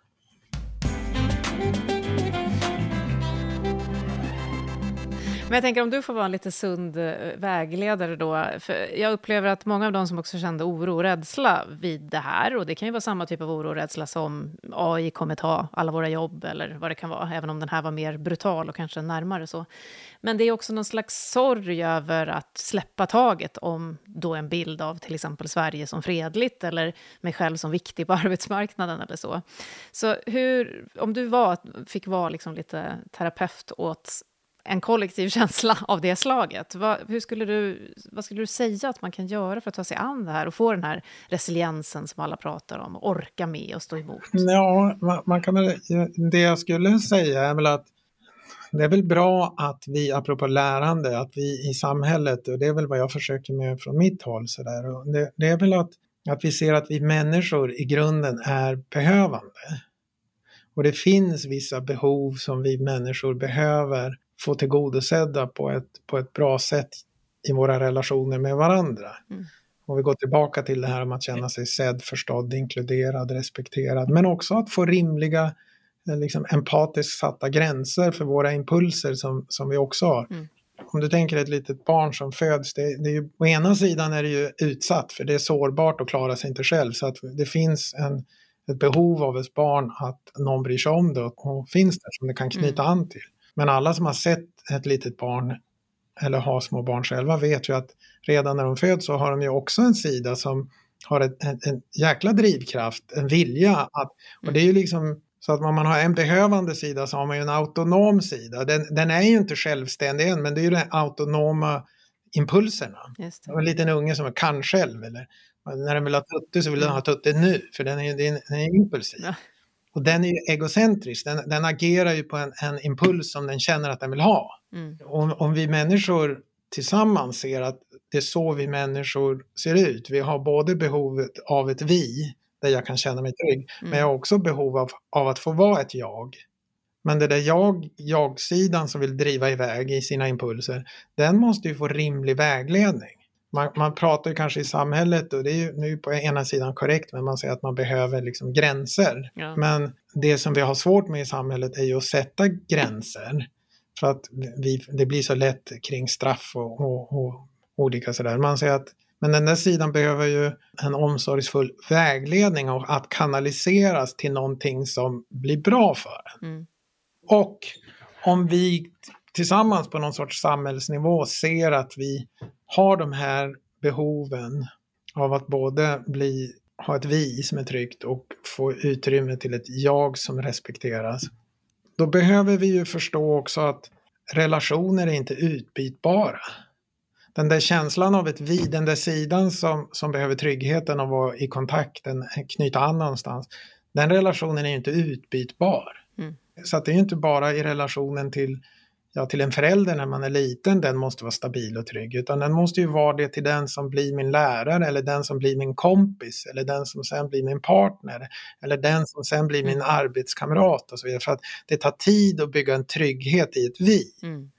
Men jag tänker om du får vara en lite sund eh, vägledare då. För jag upplever att många av de som också kände oro och rädsla vid det här, och det kan ju vara samma typ av oro och rädsla som AI kommer ta alla våra jobb eller vad det kan vara, även om den här var mer brutal och kanske närmare så. Men det är också någon slags sorg över att släppa taget om då en bild av till exempel Sverige som fredligt eller mig själv som viktig på arbetsmarknaden eller så. Så hur, om du var, fick vara liksom lite terapeut åt en kollektiv känsla av det slaget. Vad, hur skulle du, vad skulle du säga att man kan göra för att ta sig an det här och få den här resiliensen som alla pratar om, och orka med och stå emot? Ja, man, man kan det jag skulle säga är väl att det är väl bra att vi, apropå lärande, att vi i samhället, och det är väl vad jag försöker med från mitt håll, så där, det, det är väl att, att vi ser att vi människor i grunden är behövande. Och det finns vissa behov som vi människor behöver få tillgodosedda på ett, på ett bra sätt i våra relationer med varandra. Mm. Och vi går tillbaka till det här om att känna sig sedd, förstådd, inkluderad, respekterad, men också att få rimliga, eh, liksom empatiskt satta gränser för våra impulser som, som vi också har. Mm. Om du tänker ett litet barn som föds, det, det är ju, å ena sidan är det ju utsatt för det är sårbart och klarar sig inte själv så att det finns en, ett behov av ett barn att någon bryr sig om det och finns där som det kan knyta mm. an till. Men alla som har sett ett litet barn eller har små barn själva vet ju att redan när de föds så har de ju också en sida som har ett, en, en jäkla drivkraft, en vilja att, och det är ju liksom så att om man har en behövande sida så har man ju en autonom sida. Den, den är ju inte självständig än, men det är ju de autonoma impulserna. En liten unge som kan själv, eller när den vill ha tutte så vill den ha tutte nu, för den är, den är impulsiv. Ja. Och den är ju egocentrisk, den, den agerar ju på en, en, impuls som den känner att den vill ha. Mm. Om, om vi människor tillsammans ser att det är så vi människor ser ut, vi har både behovet av ett vi, där jag kan känna mig trygg, mm. men jag har också behov av, av att få vara ett jag. Men det där jag, jag-sidan som vill driva iväg i sina impulser, den måste ju få rimlig vägledning man, man pratar ju kanske i samhället och det är ju nu på ena sidan korrekt men man säger att man behöver liksom gränser. Ja. Men det som vi har svårt med i samhället är ju att sätta gränser. För att vi, det blir så lätt kring straff och, och, och olika sådär. Man säger att men den där sidan behöver ju en omsorgsfull vägledning och att kanaliseras till någonting som blir bra för en. Mm. Och om vi tillsammans på någon sorts samhällsnivå ser att vi har de här behoven av att både bli, ha ett vi som är tryggt och få utrymme till ett jag som respekteras. Då behöver vi ju förstå också att relationer är inte utbytbara. Den där känslan av ett vi, den där sidan som, som behöver tryggheten och vara i kontakten, knyta an någonstans, den relationen är inte utbytbar. Mm. Så det är inte bara i relationen till ja, till en förälder när man är liten, den måste vara stabil och trygg, utan den måste ju vara det till den som blir min lärare eller den som blir min kompis eller den som sen blir min partner eller den som sen blir min mm. arbetskamrat och så vidare. För att det tar tid att bygga en trygghet i ett vi. Mm.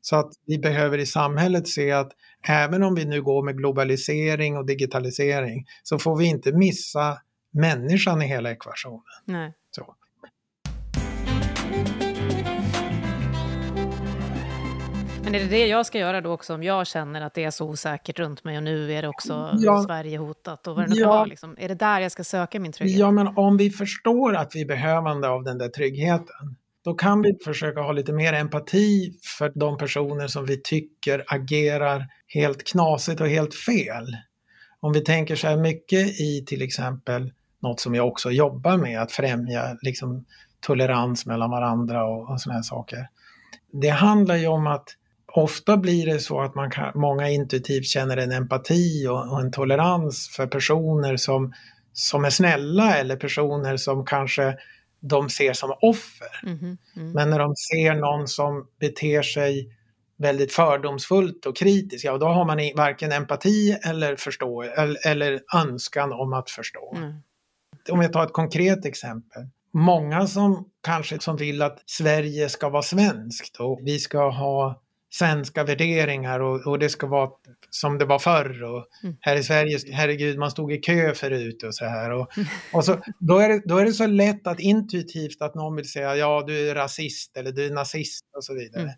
Så att vi behöver i samhället se att även om vi nu går med globalisering och digitalisering så får vi inte missa människan i hela ekvationen. Nej. Så. Men är det det jag ska göra då också om jag känner att det är så osäkert runt mig och nu är det också ja. Sverige hotat och vad det nu ja. kan vara? Liksom. Är det där jag ska söka min trygghet? Ja, men om vi förstår att vi är behövande av den där tryggheten, då kan vi försöka ha lite mer empati för de personer som vi tycker agerar helt knasigt och helt fel. Om vi tänker så här mycket i till exempel något som jag också jobbar med, att främja liksom, tolerans mellan varandra och, och sådana här saker. Det handlar ju om att ofta blir det så att man kan, många intuitivt känner en empati och, och, en tolerans för personer som, som är snälla eller personer som kanske de ser som offer. Mm, mm. Men när de ser någon som beter sig väldigt fördomsfullt och kritiskt, ja då har man varken empati eller, förstå, eller, eller önskan om att förstå. Mm. Om jag tar ett konkret exempel. Många som kanske som vill att Sverige ska vara svenskt och vi ska ha svenska värderingar och, och, det ska vara som det var förr. Och mm. Här i Sverige, herregud, man stod i kö förut och så här. Och, mm. och så, då, är det, då är det så lätt att intuitivt att någon vill säga ja, du är rasist eller du är nazist och så vidare. Mm.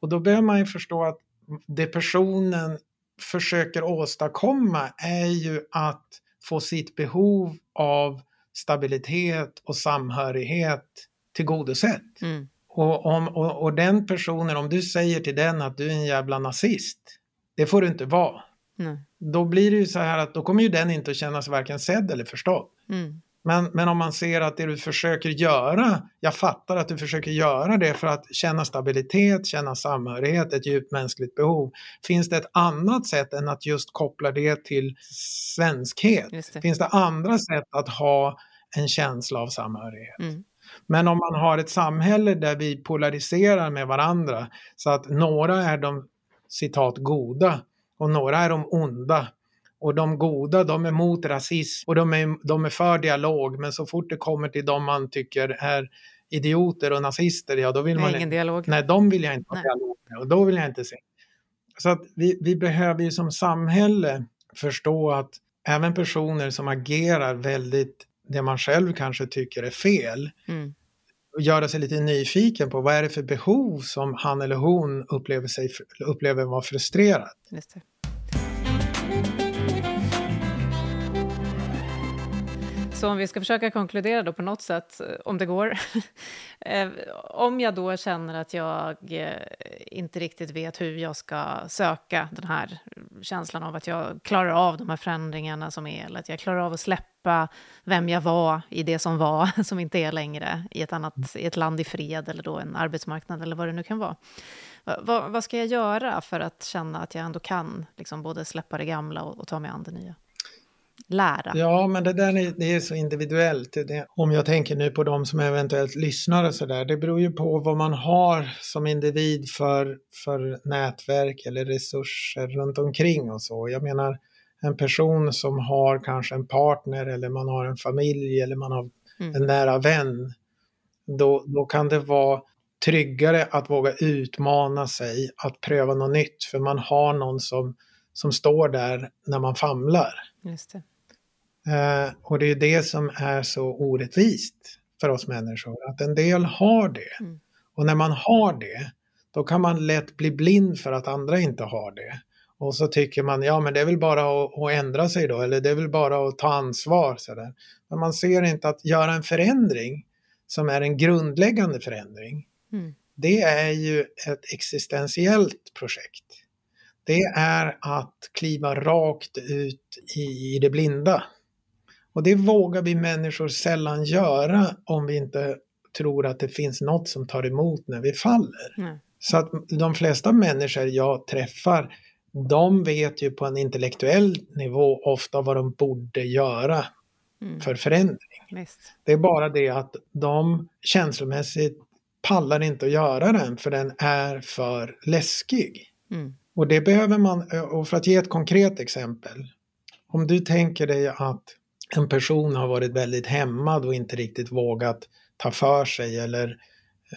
Och då behöver man ju förstå att det personen försöker åstadkomma är ju att få sitt behov av stabilitet och samhörighet tillgodosett. Mm. Och, om, och, och, den personen, om du säger till den att du är en jävla nazist, det får du inte vara. Mm. Då blir det ju så här att då kommer ju den inte att känna sig varken sedd eller förstådd. Mm. Men, men om man ser att det du försöker göra, jag fattar att du försöker göra det för att känna stabilitet, känna samhörighet, ett djupt mänskligt behov. Finns det ett annat sätt än att just koppla det till svenskhet? Det. Finns det andra sätt att ha en känsla av samhörighet? Mm. Men om man har ett samhälle där vi polariserar med varandra så att några är de citat goda och några är de onda och de goda, de är mot rasism och de är, de är för dialog. Men så fort det kommer till de man tycker är idioter och nazister, ja då vill man... Ingen dialog. Nej, de vill jag inte ha dialog med och då vill jag inte se. Så att vi, vi behöver ju som samhälle förstå att även personer som agerar väldigt, det man själv kanske tycker är fel, mm. göra sig lite nyfiken på vad är det för behov som han eller hon upplever, sig, upplever vara frustrerad. Så om vi ska försöka konkludera då på något sätt, eh, om det går. Eh, om jag då känner att jag eh, inte riktigt vet hur jag ska söka den här känslan av att jag klarar av de här förändringarna som är, eller att jag klarar av att släppa vem jag var i det som var, som inte är längre, i ett, annat, i ett land i fred eller då en arbetsmarknad eller vad det nu kan vara. Vad, vad ska jag göra för att känna att jag ändå kan liksom både släppa det gamla och, och ta mig an det nya? Lära? Ja, men det där är, det är så individuellt. Det, om jag tänker nu på de som eventuellt lyssnar och sådär, det beror ju på vad man har som individ för, för nätverk eller resurser runt omkring och så. Jag menar, en person som har kanske en partner eller man har en familj eller man har mm. en nära vän, då, då kan det vara tryggare att våga utmana sig, att pröva något nytt, för man har någon som, som står där när man famlar. Just det. Eh, och det är det som är så orättvist för oss människor, att en del har det. Mm. Och när man har det, då kan man lätt bli blind för att andra inte har det. Och så tycker man, ja men det är väl bara att, att ändra sig då, eller det är väl bara att ta ansvar. Så där. Men man ser inte att göra en förändring som är en grundläggande förändring, mm. det är ju ett existentiellt projekt. Det är att kliva rakt ut i, i det blinda. Och det vågar vi människor sällan göra om vi inte tror att det finns något som tar emot när vi faller. Mm. Så att de flesta människor jag träffar, de vet ju på en intellektuell nivå ofta vad de borde göra mm. för förändring. Visst. Det är bara det att de känslomässigt pallar inte att göra den för den är för läskig. Mm. Och det behöver man, och för att ge ett konkret exempel. Om du tänker dig att en person har varit väldigt hämmad och inte riktigt vågat ta för sig eller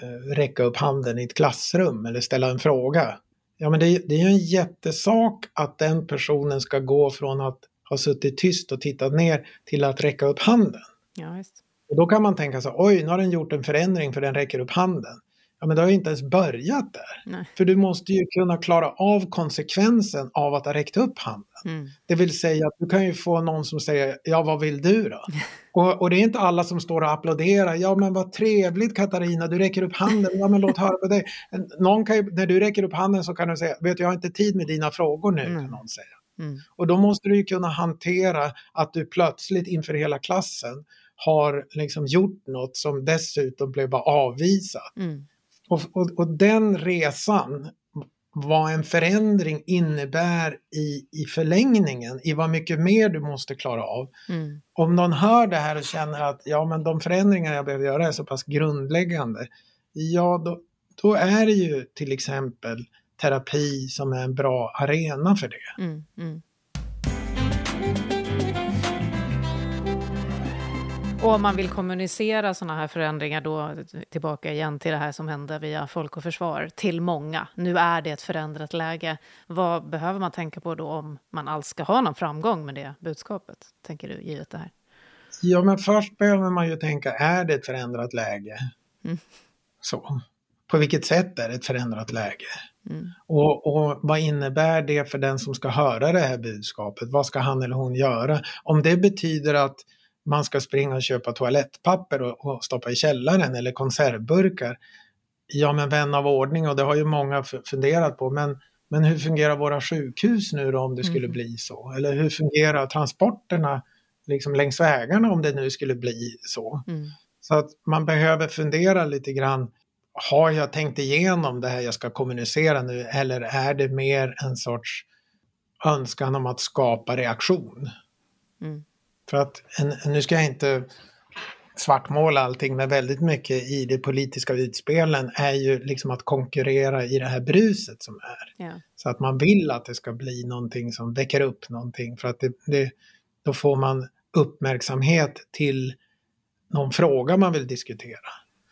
eh, räcka upp handen i ett klassrum eller ställa en fråga. Ja men det, det är ju en jättesak att den personen ska gå från att ha suttit tyst och tittat ner till att räcka upp handen. Ja, och då kan man tänka så oj nu har den gjort en förändring för den räcker upp handen. Ja, men det har ju inte ens börjat där. Nej. För du måste ju kunna klara av konsekvensen av att ha räckt upp handen. Mm. Det vill säga att du kan ju få någon som säger, ja vad vill du då? och, och, det är inte alla som står och applåderar, ja men vad trevligt Katarina, du räcker upp handen, ja men låt höra på dig. Någon kan ju, när du räcker upp handen så kan du säga, vet du jag har inte tid med dina frågor nu, mm. någon säga. Mm. Och då måste du ju kunna hantera att du plötsligt inför hela klassen har liksom gjort något som dessutom blev bara avvisat. Mm. Och, och, och, den resan, vad en förändring innebär i, i förlängningen, i vad mycket mer du måste klara av. Mm. Om någon hör det här och känner att ja, men de förändringar jag behöver göra är så pass grundläggande, ja då, då är det ju till exempel terapi som är en bra arena för det. Mm, mm. Och om man vill kommunicera sådana här förändringar, då tillbaka igen till det här som hände via Folk och Försvar, till många. Nu är det ett förändrat läge. Vad behöver man tänka på då om man alls ska ha någon framgång med det budskapet, tänker du, givet det här? Ja, men först behöver man ju tänka, är det ett förändrat läge? Mm. Så. På vilket sätt är det ett förändrat läge? Mm. Och, och, vad innebär det för den som ska höra det här budskapet? Vad ska han eller hon göra? Om det betyder att man ska springa och köpa toalettpapper och, och stoppa i källaren eller konservburkar. Ja men vän av ordning och det har ju många funderat på men, men hur fungerar våra sjukhus nu då om det skulle mm. bli så? Eller hur fungerar transporterna liksom längs vägarna om det nu skulle bli så? Mm. Så att man behöver fundera lite grann har jag tänkt igenom det här jag ska kommunicera nu eller är det mer en sorts önskan om att skapa reaktion? Mm. För att, nu ska jag inte svartmåla allting, men väldigt mycket i de politiska utspelen är ju liksom att konkurrera i det här bruset som är. Ja. Så att man vill att det ska bli någonting som väcker upp någonting för att det, det, då får man uppmärksamhet till någon fråga man vill diskutera.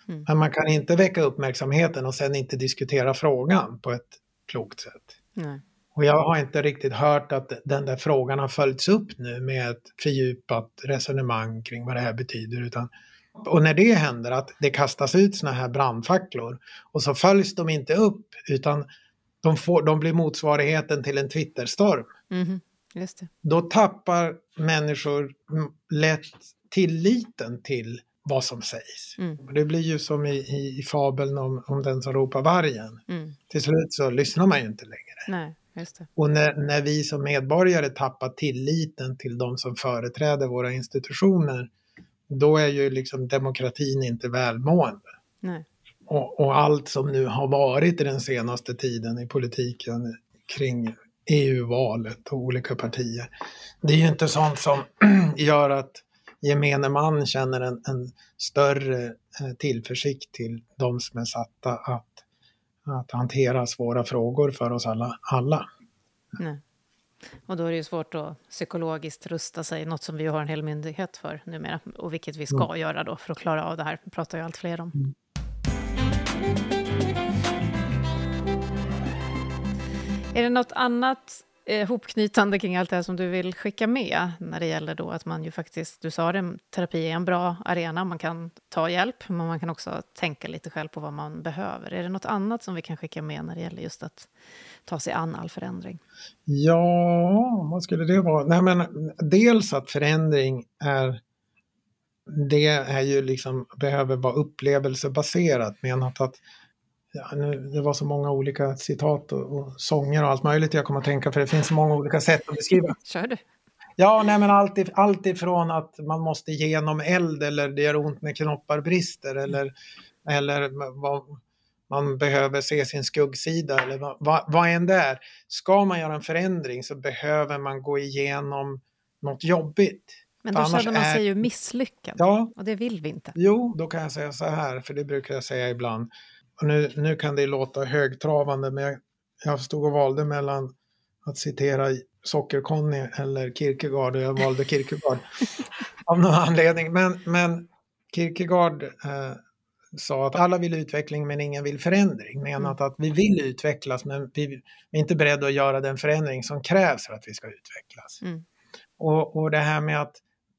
Mm. Men man kan inte väcka uppmärksamheten och sen inte diskutera frågan på ett klokt sätt. Nej. Och jag har inte riktigt hört att den där frågan har följts upp nu med ett fördjupat resonemang kring vad det här betyder. Utan, och när det händer, att det kastas ut såna här brandfacklor och så följs de inte upp utan de, får, de blir motsvarigheten till en Twitterstorm. Mm, just det. Då tappar människor lätt tilliten till vad som sägs. Mm. Det blir ju som i, i, i fabeln om, om den som ropar vargen. Mm. Till slut så lyssnar man ju inte längre. Nej, Och när, när vi som medborgare tappar tilliten till de som företräder våra institutioner, då är ju liksom demokratin inte välmående. Nej. Och, och, allt som nu har varit i den senaste tiden i politiken kring EU-valet och olika partier, det är ju inte sånt som gör att gemene man känner en, en större eh, tillförsikt till de som är satta att, att hantera svåra frågor för oss alla. alla. Nej. Och då är det ju svårt att psykologiskt rusta sig, något som vi har en hel myndighet för numera, och vilket vi ska mm. göra då för att klara av det här, det pratar ju allt fler om. Mm. Är det något annat eh, hopknytande kring allt det här som du vill skicka med när det gäller då att man ju faktiskt, du sa det, terapi är en bra arena, man kan ta hjälp, men man kan också tänka lite själv på vad man behöver. Är det något annat som vi kan skicka med när det gäller just att ta sig an all förändring? Ja, vad skulle det vara? Nej, men dels att förändring är det är ju liksom, behöver vara upplevelsebaserat, menat att ja, nu, det var så många olika citat och, och sånger och allt möjligt jag kommer att tänka för det finns så många olika sätt att beskriva. Kör du. Ja, nej men allt, allt ifrån att man måste genom eld eller det gör ont när knoppar brister eller, eller vad, man behöver se sin skuggsida eller vad, vad, vad än det är. Ska man göra en förändring så behöver man gå igenom något jobbigt. Men då känner man sig ju misslyckad ja, och det vill vi inte. Jo, då kan jag säga så här, för det brukar jag säga ibland. Och nu, nu kan det låta högtravande, men jag, jag stod och valde mellan att citera Socker-Conny eller Kierkegaard och jag valde Kierkegaard av någon anledning. Men, men Kierkegaard eh, sa att alla vill utveckling men ingen vill förändring. Menat mm. att vi vill utvecklas men vi, vi, är inte beredda att göra den förändring som krävs för att vi ska utvecklas. Mm. Och, och det här med att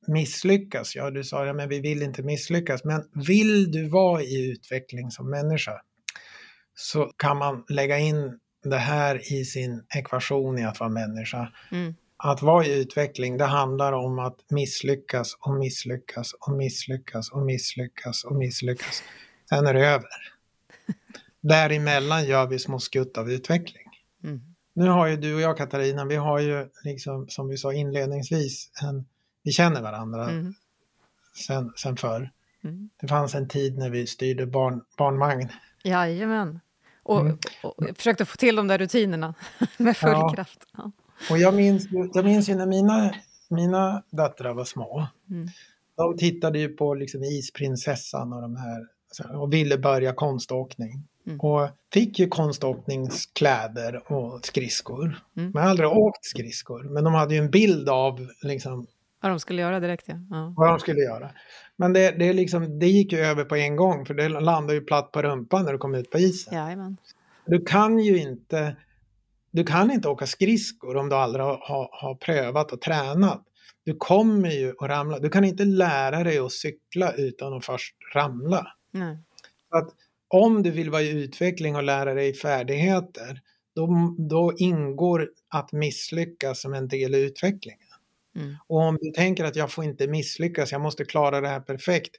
misslyckas, ja du sa ja, men vi vill inte misslyckas, men vill du vara i utveckling som människa så kan man lägga in det här i sin ekvation i att vara människa. Mm. Att vara i utveckling, det handlar om att misslyckas och misslyckas och misslyckas och misslyckas och misslyckas. Sen är det över. Däremellan gör vi små skutt av utveckling. Mm. Nu har ju du och jag Katarina, vi har ju liksom som vi sa inledningsvis, en, vi känner varandra mm. sen, sen förr. Mm. Det fanns en tid när vi styrde barn, barnvagn. Jajamän. Och, mm. och, och försökte få till de där rutinerna med full ja. kraft. Ja. Och jag minns, jag minns ju när mina, mina döttrar var små. Mm. De tittade ju på liksom Isprinsessan och de här och ville börja konståkning. Mm. Och fick ju konståkningskläder och skridskor. Mm. Men aldrig åkt skridskor. Men de hade ju en bild av liksom, vad de skulle göra direkt ja. ja. Vad de skulle göra. Men det, det, liksom, det gick ju över på en gång för det landade ju platt på rumpan när du kom ut på isen. Jajamän. Du kan ju inte, du kan inte åka skridskor om du aldrig har, har, har prövat och tränat. Du kommer ju att ramla. Du kan inte lära dig att cykla utan att först ramla. Nej. att om du vill vara i utveckling och lära dig färdigheter, då, då ingår att misslyckas som en del i utvecklingen. Mm. Och om du tänker att jag får inte misslyckas, jag måste klara det här perfekt.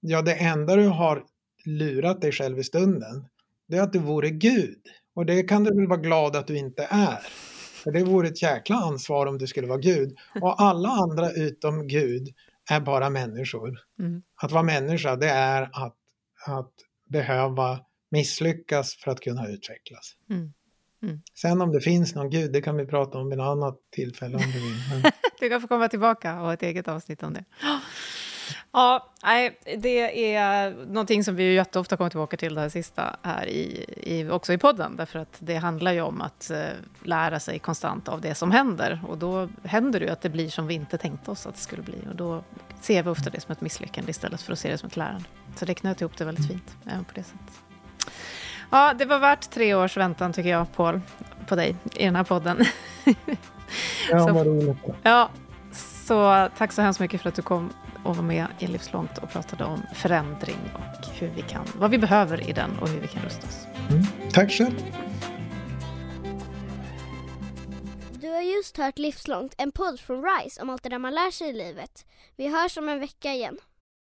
Ja, det enda du har lurat dig själv i stunden, det är att du vore Gud. Och det kan du väl vara glad att du inte är. För det vore ett jäkla ansvar om du skulle vara Gud. Och alla andra utom Gud är bara människor. Mm. Att vara människa, det är att, att behöva misslyckas för att kunna utvecklas. Mm. Mm. Sen om det finns någon gud, det kan vi prata om vid något annat tillfälle om du vill. Men... du kan få komma tillbaka och ha ett eget avsnitt om det. Ja, det är någonting som vi jätteofta kommer tillbaka till det här sista här i, i, också i podden. Därför att det handlar ju om att uh, lära sig konstant av det som händer. Och då händer det ju att det blir som vi inte tänkte oss att det skulle bli. Och då ser vi ofta det som ett misslyckande istället för att se det som ett lärande. Så det knöt ihop det väldigt fint, även på det sättet. Ja, det var värt tre års väntan tycker jag, Paul, på dig i den här podden. Ja, vad roligt. Ja, så tack så hemskt mycket för att du kom och var med i Livslångt och pratade om förändring och hur vi kan, vad vi behöver i den och hur vi kan rusta oss. Mm. Tack själv. Du har just hört Livslångt, en podd från RISE om allt det där man lär sig i livet. Vi hörs om en vecka igen.